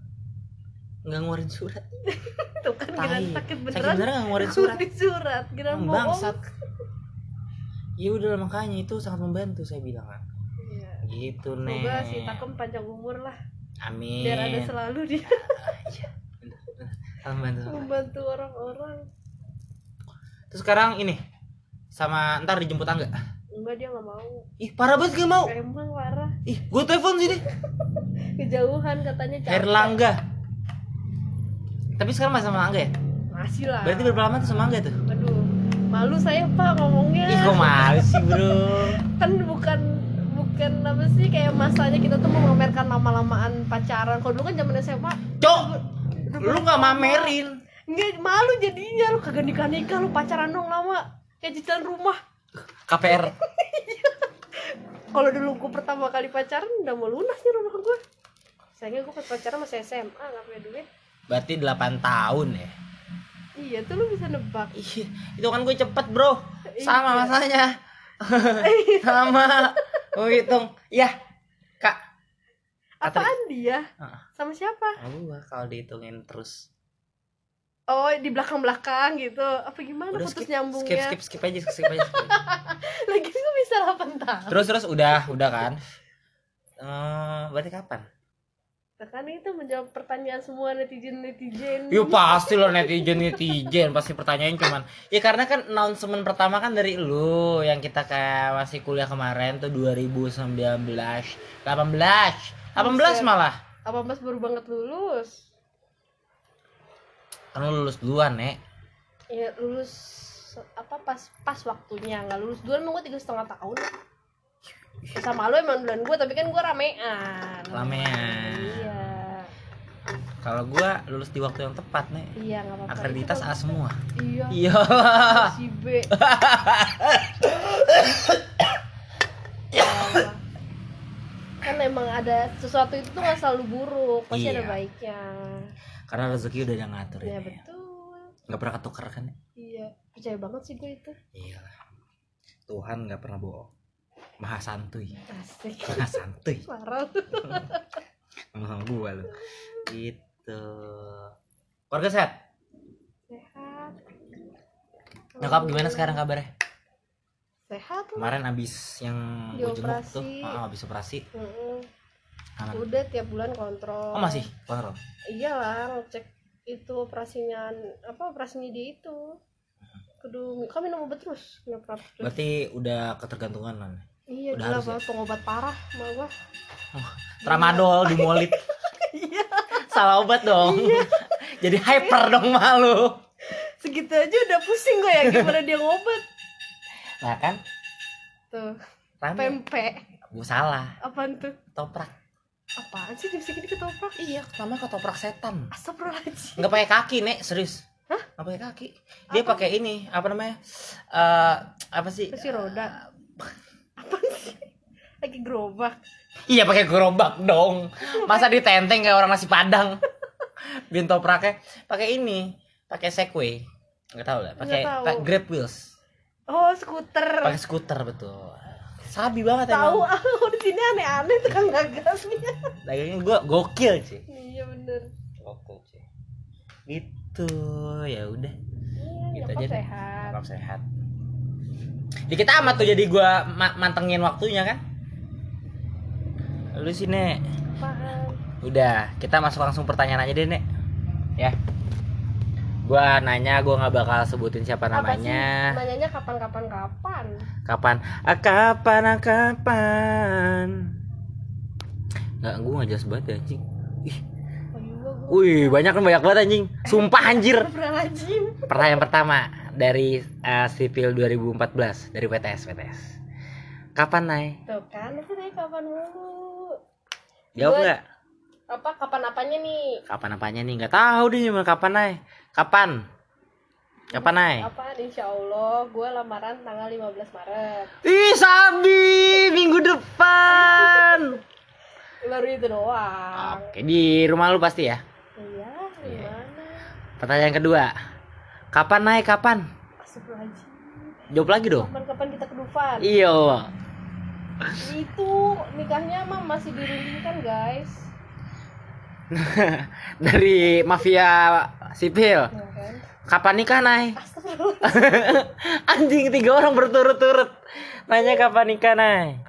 nggak ngeluarin surat Tuh kan kira sakit sakit beneran. beneran nggak ngeluarin surat surat, kira bohong. Bangsat ya udah makanya itu sangat membantu saya bilang kan Iya. gitu nih Semoga si Takem panjang umur lah amin biar ada selalu dia Iya, bener. Sangat membantu orang-orang. terus sekarang ini sama ntar dijemput angga Enggak dia nggak mau. ih parah banget gak mau Emang parah. ih gue telepon sini Kejauhan katanya capek. Herlangga tapi sekarang masih sama angga ya Masih lah. berarti berapa lama tuh sama angga tuh malu saya pak ngomongnya. ih kok malu sih bro Kan bukan bukan apa sih kayak masanya kita tuh mau memamerkan lama-lamaan pacaran. Kalau dulu kan zaman SMA, cok lu nggak mamerin nggak malu jadinya lu kagak nikah nikah lu pacaran dong lama kayak cicilan rumah. KPR Kalau dulu gue pertama kali pacaran udah mau lunas nih rumah gue. Sayangnya gue pas pacaran masih SMA nggak punya duit. berarti 8 tahun ya Iya tuh lu bisa nebak. Iya, itu kan gue cepet bro Sama Iya. masanya Sama Gue hitung Ya Kak. Apaan dia? Heeh. Sama siapa? Gue kalau dihitungin terus Oh di belakang-belakang gitu. Apa gimana Udah putus skip, nyambungnya? skip, skip, skip aja, skip aja, skip. Lagi gue bisa 8 tahun. Terus, terus, udah, udah kan Eh, Berarti kapan? Nah, kan itu menjawab pertanyaan semua netizen-netizen. Ya pasti lo netizen netizen pasti pertanyaan cuman. Ya karena kan announcement pertama kan dari lu yang kita kayak masih kuliah kemarin tuh 2019 18 18 malah. Apa Mas baru banget lulus? kan lu lulus duluan nek. Ya lulus apa pas pas waktunya. Nggak lulus duluan emang gue tiga setengah tahun sama lu emang duluan gue tapi kan gue ramean. Ramean. iya. Kalau gua lulus di waktu yang tepat nek. Iya nggak apa-apa. Akreditas A semua. Iya. Iya. Si B. Ya, kan emang ada sesuatu itu tuh nggak selalu buruk pasti ada Iya. baiknya. Karena rezeki udah ada ngatur ya ya. betul. Nggak pernah ketukar kan iya percaya banget sih gue itu. Iya Tuhan nggak pernah bohong maha santuy. Asik. Maha santuy. Parah. Sama gua lu gitu. Keluarga sehat? Sehat. Nyokap gimana sekarang kabarnya? Sehat lah. Kemarin abis yang gua jenguk tuh ah, abis operasi. Mm-mm. aman. Udah tiap bulan kontrol. Oh masih? Kontrol? Iyalah ngecek itu operasinya apa operasinya dia itu. Kudu kami minum obat terus minum terus berarti udah ketergantungan kan iya udah gila harus ya? pengobat parah sama gua. Tramadol dimolit iya. Salah obat dong. Jadi hyper dong malu. Segitu aja udah pusing gue ya gimana dia ngobat. Nah kan? Tuh rame. pempek. Gua salah. Apaan tuh? Toprak. Apaan sih di sini ketoprak? Iya namanya ketoprak setan. Astagfirullahaladzim. Nggak pakai kaki nek serius. Hah? nggak pakai kaki. Dia pakai ini apa namanya? Eh apa sih? Kursi roda apaan sih? Lagi gerobak. Iya pakai gerobak dong. Masa ditenteng kayak orang nasi padang? Bikin topraknya pakai ini pakai segway. Nggak tahu lah pakai pakai grab wheels. Oh skuter. Pakai skuter betul. Sabi banget tahu emang. ah di sini aneh-aneh tukang gagasnya dagangnya gua gokil sih iya bener. Gokil sih gitu ya udah. Iya Gitu aja sehat. Sehat dikit amat tuh jadi gua ma- mantengin waktunya kan? Lu apaan? Udah kita masuk langsung pertanyaan aja deh nek. Ya. Gua nanya gua nggak bakal sebutin siapa Apa sih? namanya nanyanya kapan-kapan kapan kapan? Ah, kapan ah, kapan? Nggak gua nggak jelas banget ya, anjing ih oh iya gue wih banyak kan banyak banget anjing. Sumpah anjir. pertanyaan pertama dari uh, sipil 2014 dari PTS PTS kapan naik tuh kan itu deh kapan mulu. Jawab Gua- nggak? Apa kapan apanya nih? Kapan apanya nih? Nggak tahu deh cuma kapan naik kapan? Kapan naik apaan insya Allah gue lamaran tanggal 15 Maret. Ih sabi minggu depan. Baru itu doang. Oke di rumah lu pasti ya iya Iya. gimana pertanyaan kedua. Kapan naik kapan? Jawab lagi dong. Kapan-kapan kita ke Dufan? Iya. Itu nikahnya mah masih dirundingkan guys. Dari mafia sipil. Ya kan? Kapan nikah nay? Astagfirullah. anjing tiga orang berturut-turut. Nanya kapan nikah nay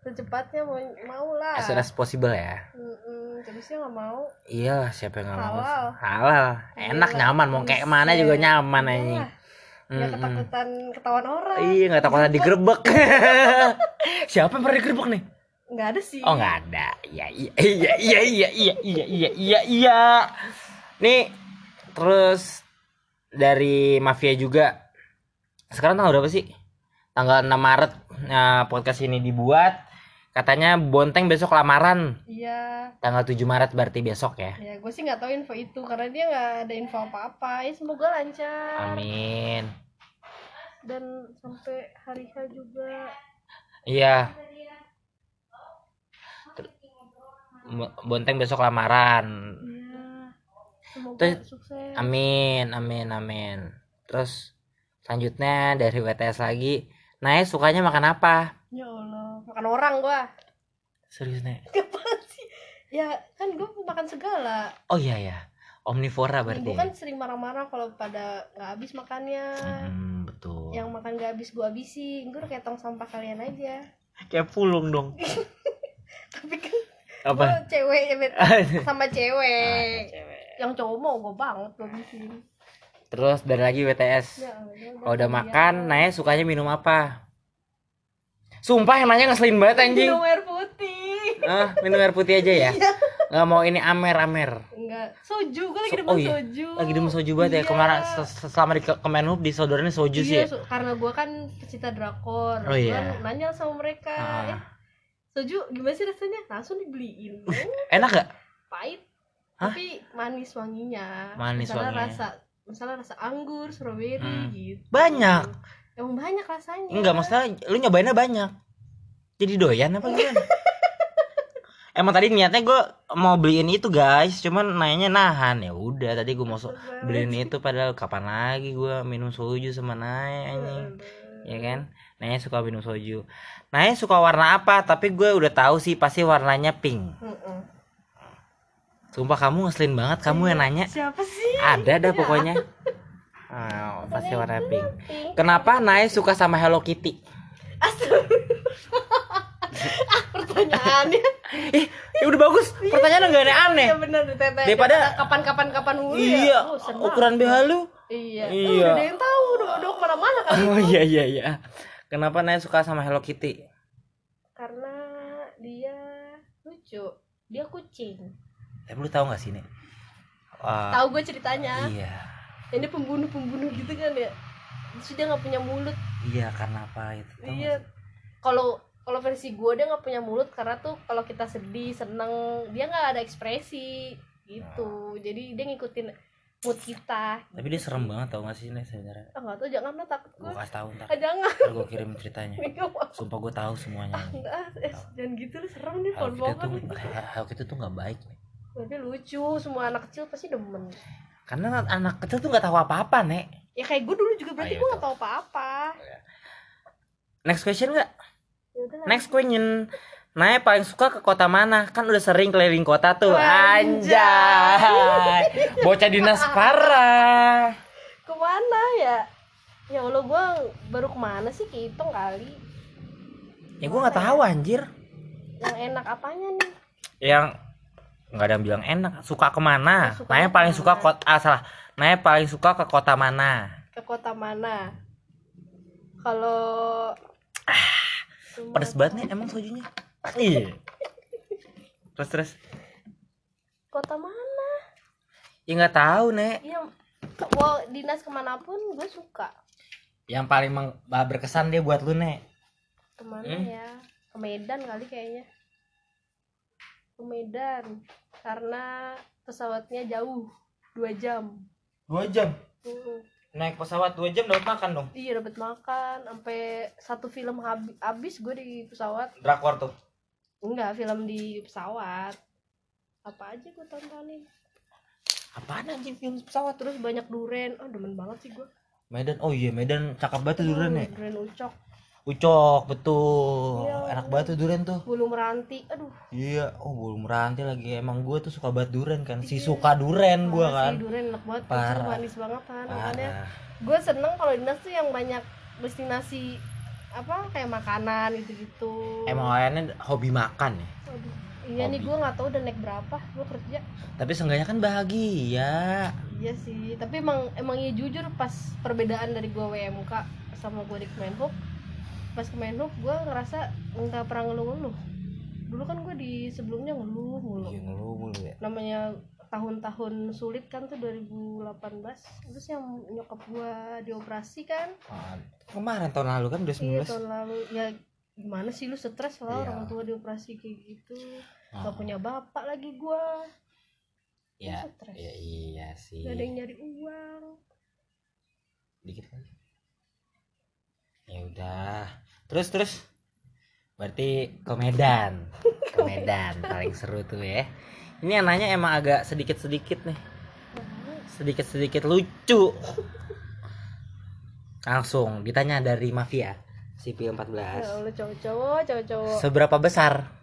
secepatnya mau mau lah as soon as possible ya Mm-mm, terusnya nggak mau iya siapa yang nggak mau Halal. enak Gila. nyaman mau kayak mana juga nyaman Iyalah. nggak Mm-mm. ketakutan ketahuan orang iya nggak takut digerebek siapa yang pernah digerebek nih nggak ada sih Oh nggak ada. Iya iya iya iya iya iya iya iya iya iya. Nih terus dari mafia juga. Sekarang tanggal berapa sih? Tanggal 6 Maret nah, podcast ini dibuat. Katanya Bonteng besok lamaran. iya Tanggal 7 Maret berarti besok ya. ya gue sih nggak tahu info itu karena dia nggak ada info apa apa ya semoga lancar Amin. dan sampai hari H juga Iya. Bonteng besok lamaran. iya semoga Terus- sukses Amin, amin, amin. Terus selanjutnya dari WTS lagi, Nae sukanya makan apa? Ya Allah makan orang gua Serius Nek? Sih ya kan gue makan segala Oh iya ya, omnivora berarti. gue kan sering marah-marah kalau pada nggak habis makannya Hmm, betul. yang makan gak habis gue habisin gue kayak tong sampah kalian aja Kayak pulung dong. tapi kan Apa? gue cewek ya Bet. sama Ah, cewek yang cowok mau gue banget gue habisin Terus dari lagi WTS. ya, Allah, Kalau udah makan, Nae sukanya minum apa? Sumpah nanya ngeselin banget anjing. minum air putih Ah, minum air putih aja ya. Nggak mau ini amer-amer. enggak soju gue lagi So- demen oh iya, soju Lagi demen soju banget ya. Iya. Kemarin se- se- selama di ke- Kemenhub di saudaranya soju sih iya, ya. so- karena gue kan pecinta drakor Oh, iya. Nanya sama mereka Ah. eh, soju gimana sih rasanya langsung dibeliin Oh, Enak gak? pahit Hah? tapi manis wanginya Manis misalnya wanginya. rasa misalnya rasa anggur strawberry Hmm. gitu Banyak. Emang banyak rasanya Enggak, maksudnya lu nyobainnya banyak. Jadi doyan apa gimana? Emang tadi niatnya gue mau beliin itu guys, cuman nanya nahan ya udah tadi gue mau so- beliin itu padahal kapan lagi gue minum soju sama Naya anjing, ya kan? Naya suka minum soju. Naya suka warna apa? Tapi gue udah tahu sih pasti warnanya pink. Sumpah kamu ngeselin banget kamu yang nanya. siapa sih Ada dah pokoknya. Ah, pasti warna pink. Pink. Kenapa Naya suka sama Hello Kitty? ah pertanyaannya Eh, ya udah bagus. Pertanyaan enggak aneh-aneh. ya benar ditanya Daripada- kapan kapan kapan mulu Iya, ya Oh, ukuran BH lu. iya Iya. Oh, udah ada yang tahu udah udah ke mana mana kan Oh iya iya iya. Kenapa Naya suka sama Hello Kitty? karena dia lucu dia kucing Tapi lu tahu gak sih nih? Wah, tahu gue ceritanya iya. Ini pembunuh pembunuh gitu kan ya. Terus dia nggak punya mulut. Iya karena apa itu? Iya. kalau kalau versi gue dia nggak punya mulut karena tuh kalau kita sedih seneng dia nggak ada ekspresi gitu. Jadi dia ngikutin mood kita. Tapi dia serem banget tau gak sih nih sebenarnya? ah nggak tahu jangan lah takut Gue kasih tahu ntar. ah, jangan. Ntar gue kirim ceritanya. Sumpah gue tahu semuanya. ah, enggak eh, jangan gitu lu serem nih Hello Kitty tuh Hello Kitty tuh nggak baik nih. tapi lucu semua anak kecil pasti demen Karena anak kecil tuh nggak tahu apa-apa nek. ya kayak gue dulu juga berarti Ah, iya, gue nggak tahu apa-apa Next question nggak? ya. Next question. Naya paling suka ke kota mana? Kan udah sering keliling kota tuh. Anjay. Anjay. Bocah dinas parah. ke mana ya ya allah gue baru ke mana sih kehitung kali Ya gue nggak tahu anjir. yang enak apanya nih Yang nggak ada yang bilang enak. Suka ke mana? Suka Naya paling suka kota. Ah salah. Naya paling suka ke kota mana? ke kota mana kalau Pedes banget nih emang sojunya. Iya. Terus terus. kota mana Ya nggak tahu nek. ya mau dinas ke mana pun gue suka Yang paling meng- berkesan dia buat lu nek. ke mana Hmm? ya ke Medan kali kayaknya ke Medan karena pesawatnya jauh dua jam Dua jam. Mm. Naik pesawat dua jam dapat makan dong. iya dapat makan sampai satu film habi- habis gue di pesawat Drakor tuh. enggak film di pesawat apa aja gue tontonin Apaan anjing film pesawat? terus banyak duren oh demen banget sih gue Medan. Oh iya Medan cakep banget tuh durian ya. duren ucok Ucok, betul. Iya. Enak banget tuh durian tuh. bulu meranti aduh Iya, oh belum meranti lagi. Emang gue tuh suka banget durian kan. Si suka durian gue kan. sih, durian enak banget Parah. manis banget kan makanya gue seneng kalau dinas tuh yang banyak destinasi apa kayak makanan gitu gitu Emang awalnya hobi makan ya. iya nih hobi. gue nggak tahu udah naik berapa gue kerja Tapi seenggaknya kan bahagia. iya sih tapi emang emang iya jujur pas perbedaan dari gue WMK sama gue di Kemenhub pas Kemenhub gue ngerasa nggak pernah ngeluh-ngeluh dulu kan gue di sebelumnya ngeluh mulu Iya ngeluh mulu ya. namanya tahun-tahun sulit kan tuh 2018 terus yang nyokap gua dioperasi kan Ah, Kemarin tahun lalu kan iya 2019. tahun lalu ya gimana sih lu stres lah Iya. orang tua dioperasi kayak gitu Ah, gak punya bapak lagi gua Ya, stres. ya iya sih. gak ada yang nyari uang Dikit lagi. Ya udah. Terus terus. Berarti ke Medan. Ke Medan paling seru tuh ya. Ini yang nanya emang agak sedikit-sedikit nih. Sedikit-sedikit lucu. Langsung ditanya dari mafia Sipil 14. ya Allah cowok-cowok cowok-cowok Seberapa besar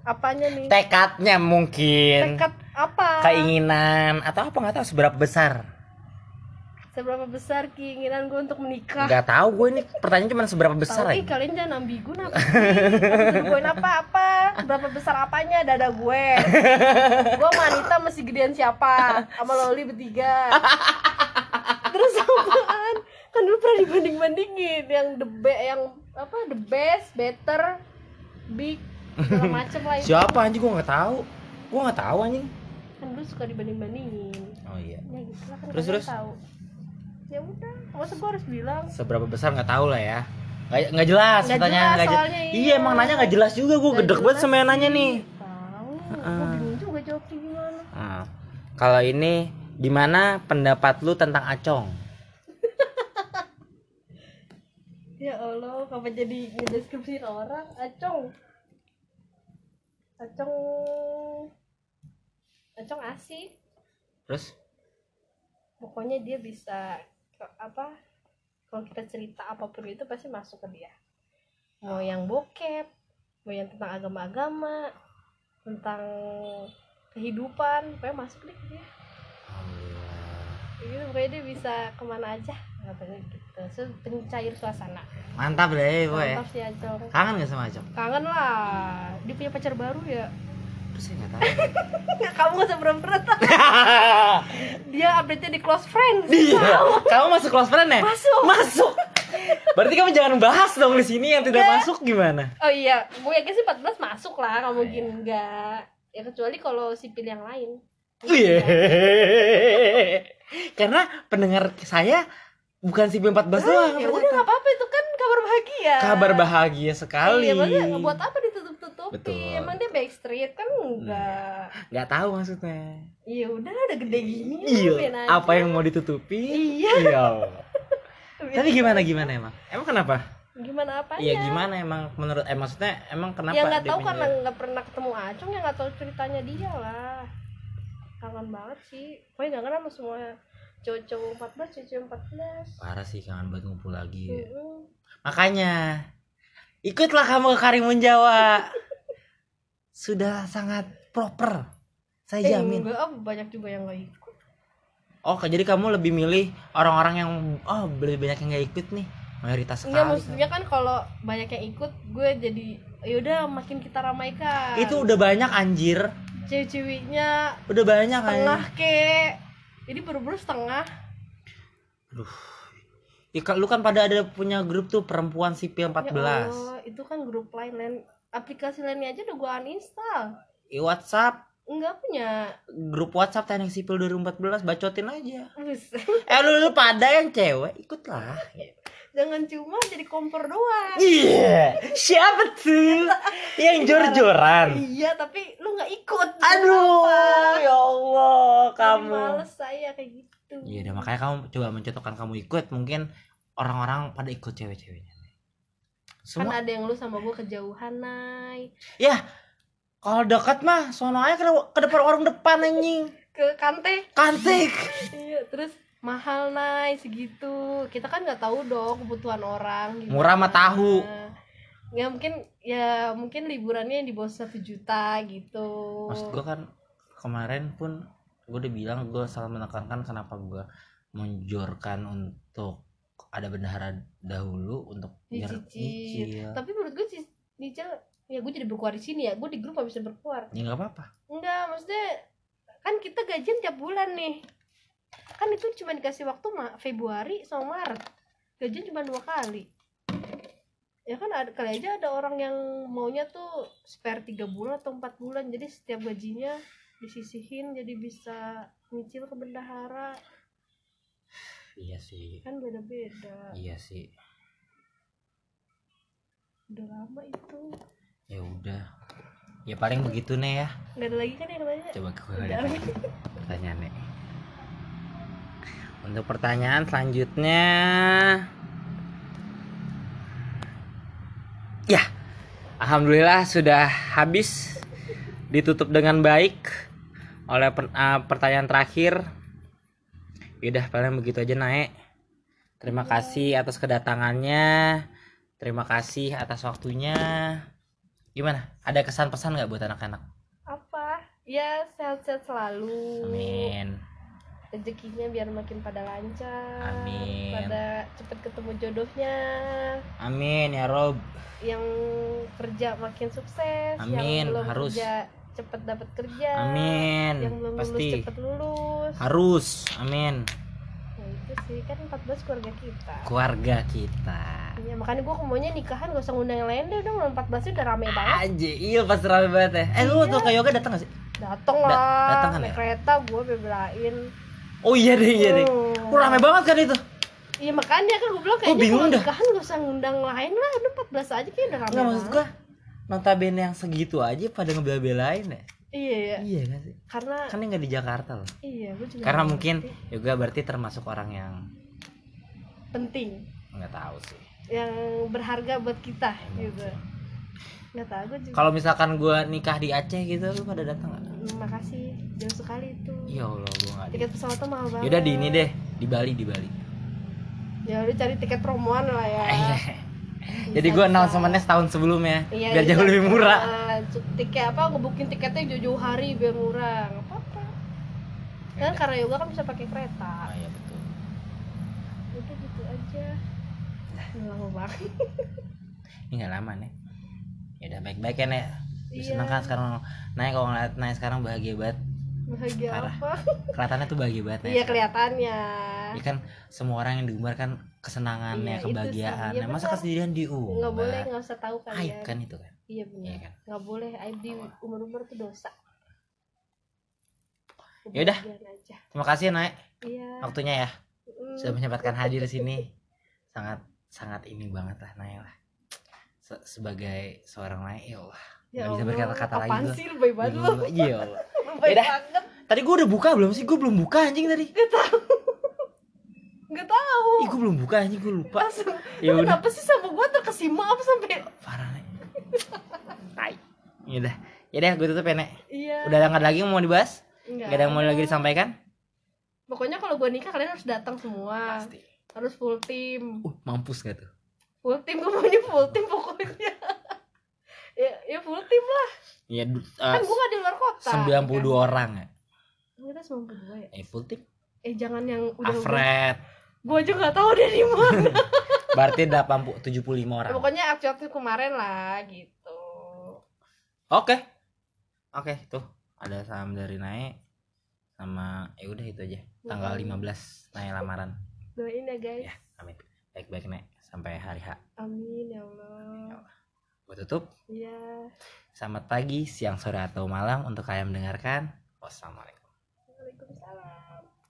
apanya nih tekadnya mungkin? tekad apa Keinginan atau apa nggak tahu seberapa besar? Seberapa besar keinginan gue untuk menikah? Nggak tahu gue ini pertanyaan cuma seberapa besar Tahu ih ya. kalian jangan ambigu apa gue apa-apa? Berapa besar apanya dada gue? Gue sama Anita masih gedean siapa? Sama Loli bertiga. Terus apaan? Kan dulu pernah dibanding-bandingin. Yang the be- yang apa? The best, better, big segala macem lah itu. Siapa anjing? Gue nggak tahu. Gue nggak tahu anjing. kan dulu suka dibanding-bandingin. Oh iya. ya gitu lah kan Terus, terus? tahu ya udah masa gue harus bilang Seberapa besar nggak tahu lah ya. Nggak, nggak jelas Nggak jelas soalnya, Iya iya. emang nanya nggak jelas juga gue gedek banget sama yang nanya nih. tahu gue bingung juga jawabnya gimana Nah, kalau ini gimana pendapat lu tentang Acong? Ya Allah, kenapa jadi ngedeskripsiin orang? Acong. Acong. Acong asik. Terus Pokoknya dia bisa apa? Kalau kita cerita apa pun itu pasti masuk ke dia. Mau yang bokep, mau yang tentang agama-agama, tentang kehidupan, pokoknya masuk deh dia. Gitu, pokoknya dia bisa ke mana aja katanya gitu. So, pencair suasana. Mantap deh gue ya. Mantap sih Acong. Kangen gak sama Acong? kangen lah dia punya pacar baru ya saya nggak tahu. kamu gak usah berat-berat lah. dia update nya di close friends Iya. Kamu masuk close friend ya? Masuk. Masuk. Berarti kamu jangan bahas dong di sini yang tidak masuk gimana? oh iya gue yakin sih 14 masuk lah nggak mungkin enggak ya kecuali kalau sipil yang lain Iya. Karena pendengar saya bukan si 14 doang. ya udah nggak apa-apa itu kan kabar bahagia Kabar bahagia sekali. iya nggak buat apa ditutup-tutupi Betul. emang dia backstreet kan enggak Nggak tahu maksudnya. iya udah udah gede gini Iya. Apa yang mau ditutupi? Iya. Iya. Tapi gimana gimana emang? Emang kenapa? gimana apanya Iya gimana emang menurut eh maksudnya emang kenapa? ya nggak tahu karena nggak pernah ketemu Acung ya nggak tahu ceritanya dia lah kangen banget sih pokoknya nggak kenal sama semua cowok-cowok 14 cewek 14 Parah sih kangen banget ngumpul lagi. ya. Mm-mm. Makanya ikutlah kamu ke Karimun Jawa. Sudah sangat proper. Saya eh, jamin. enggak ah, banyak juga yang nggak ikut Oh, jadi kamu lebih milih orang-orang yang oh lebih banyak yang nggak ikut nih. Mayoritas sekali. enggak maksudnya kan kalau banyak yang ikut gue jadi yaudah makin kita ramaikan Itu udah banyak anjir. cewek-ceweknya Udah banyak setengah anjir. ke jadi baru-baru setengah Ya, lu kan pada ada punya grup tuh perempuan sipil 14. ya Allah, itu kan grup lain lain aplikasi lainnya aja udah gue uninstall Di WhatsApp, enggak punya grup WhatsApp teknik sipil 2014 bacotin aja. Eh lu, lu pada yang cewek ikutlah. jangan cuma jadi kompor doang Iya, siapa tuh yang jor-joran? iya tapi lu nggak ikut Aduh, ya Allah, Jadi kamu. males saya kayak gitu Iya, udah makanya kamu coba mencontohkan kamu ikut, mungkin orang-orang pada ikut cewek-ceweknya. kan Semua, ada yang lu sama gua kejauhan nay ya kalau dekat mah sono aja ke, ke depan orang depan anjing. ke kante Kantik. iya terus mahal naik segitu kita kan nggak tahu dong kebutuhan orang gimana. Murah mah tahu. ya mungkin ya mungkin liburannya di bawah satu juta gitu maksud gue kan kemarin pun gue udah bilang gue selalu menekankan kenapa gue menjorkan untuk ada bendahara dahulu untuk biar Dicicil. nyicil. Tapi menurut gue sih nyicil ya gue jadi berkuar di sini ya. Gue di grup gak bisa berkuar. Ya nggak apa-apa. Enggak maksudnya kan kita gajian tiap bulan nih. Kan itu cuma dikasih waktu ma Februari sama Maret. Gajian cuma dua kali. Ya kan ada kali aja ada orang yang maunya tuh spare tiga bulan atau empat bulan. Jadi setiap gajinya disisihin jadi bisa nyicil ke bendahara. Iya sih. Kan beda-beda. Iya sih. Udah lama itu. Ya udah. Ya paling begitu nih ya. Nggak ada lagi kan yang coba gue lihat pertanyaannya untuk pertanyaan selanjutnya. Ya. Alhamdulillah sudah habis. Ditutup dengan baik oleh per- ah, pertanyaan terakhir. Yaudah paling begitu aja naik terima kasih atas kedatangannya. Terima kasih atas waktunya. Gimana? Ada kesan pesan nggak buat anak-anak? Apa? Ya sehat-sehat selalu. Amin. Rezekinya biar makin pada lancar. Amin. pada cepet ketemu jodohnya. Amin ya rob. Yang kerja makin sukses Amin, yang belum harus. kerja cepet dapat kerja amin. yang belum lulus pasti. cepet lulus. Harus amin. Nah itu sih kan 14 keluarga kita. Keluarga kita. Iya, makanya gue maunya nikahan gak usah ngundang yang lain deh dong 14 udah rame banget. Aja iya pas rame banget ya. Eh lu Iya. tuh ke yoga datang gak sih? Dateng Da- lah dateng kan ya? kereta gue bebelain. Oh iya deh iya deh. Hmm. oh, rame banget kan itu? Iya makanya kan gue bilang kayaknya bingung kalau nikahan gak usah ngundang lain lah Udah 14 aja kayak udah rame nggak maksud banget. Notabene yang segitu aja pada ngebela-belain ya? Iya ya iya kan sih? Karena kan ini nggak di Jakarta loh. Iya gue juga karena nggak mungkin ngerti. yoga berarti termasuk orang yang Penting. Nggak tahu sih. Yang berharga buat kita gitu. Gak tau gue juga. Kalau misalkan gua nikah di Aceh gitu lu pada datang nggak? Hmm, Makasih. Jauh sekali itu. Ya Allah gua nggak Tiket pesawatnya mahal banget. Yaudah di ini deh. Di Bali di Bali. Ya udah cari tiket promoan lah ya. Iya. Bisa, Jadi gue bisa. announcementnya setahun sebelumnya Iya, biar bisa. jauh lebih murah. Ah, tiket apa ngebukin tiketnya jauh-jauh hari biar murah nggak apa-apa kan karena yoga kan bisa pakai kereta Ah, iya betul. udah gitu aja lama banget Ini nggak lama nih. Ya udah baik-baik ya nek. Iya. Seneng kan sekarang Naik kalau ngeliat Naik sekarang bahagia banget. bahagia Parah. apa Kelihatannya tuh bahagia banget iya kelihatannya Iya kan semua orang yang diumbar kan kesenangannya, Iya, itu kebahagiaan. Iya, Nah, masa benar. kesedihan diumbar? nggak boleh nggak usah tahu kan Aib ya kan itu kan. iya Iya benar kan. nggak boleh aib di umur-umur tuh dosa Yaudah. Kebahagiaan aja Terima kasih ya, Naik iya waktunya ya. Mm. Sudah menyempatkan hadir di sini. Sangat sangat ini banget lah Naik lah. Se- sebagai seorang Naik ya Allah. Ya nggak bisa Allah, berkata-kata lagi gua. sih lebay banget Iya Allah. lebay Yaudah. banget Tadi gue udah buka belum sih? Gue belum buka anjing tadi. nggak tahu Ih, gue belum buka anjing, gue lupa. langsung Ya udah. kenapa sih sama gua terkesima apa sampai Parah nih. Tai. Yaudah. Yaudah, gue tutup ya, Nek. iya Udah nggak ada lagi yang mau dibahas? Nggak Gak ada yang mau lagi disampaikan? pokoknya kalau gua nikah kalian harus datang semua Pasti. harus full tim Uh, mampus gak tuh? full tim gua maunya full tim pokoknya ya ya full tim lah Iya, du- kan eh, gua nggak di luar kota 92 orang ya. kan kita 92 ya Eh, full team. eh jangan yang udah Alfred. Gua aja nggak tahu dia di mana Berarti 80 75 orang. Ya, pokoknya aktif kemarin lah gitu Oke. Oke, tuh. Ada salam dari Nae sama ya udah itu aja. Tanggal 15 Nae lamaran. doain ya guys Ya, amin. Baik-baik, Nek. Sampai hari H. amin ya allah Gue tutup. iya Selamat pagi, siang, sore, atau malam untuk kalian mendengarkan. Wassalamualaikum. waalaikumsalam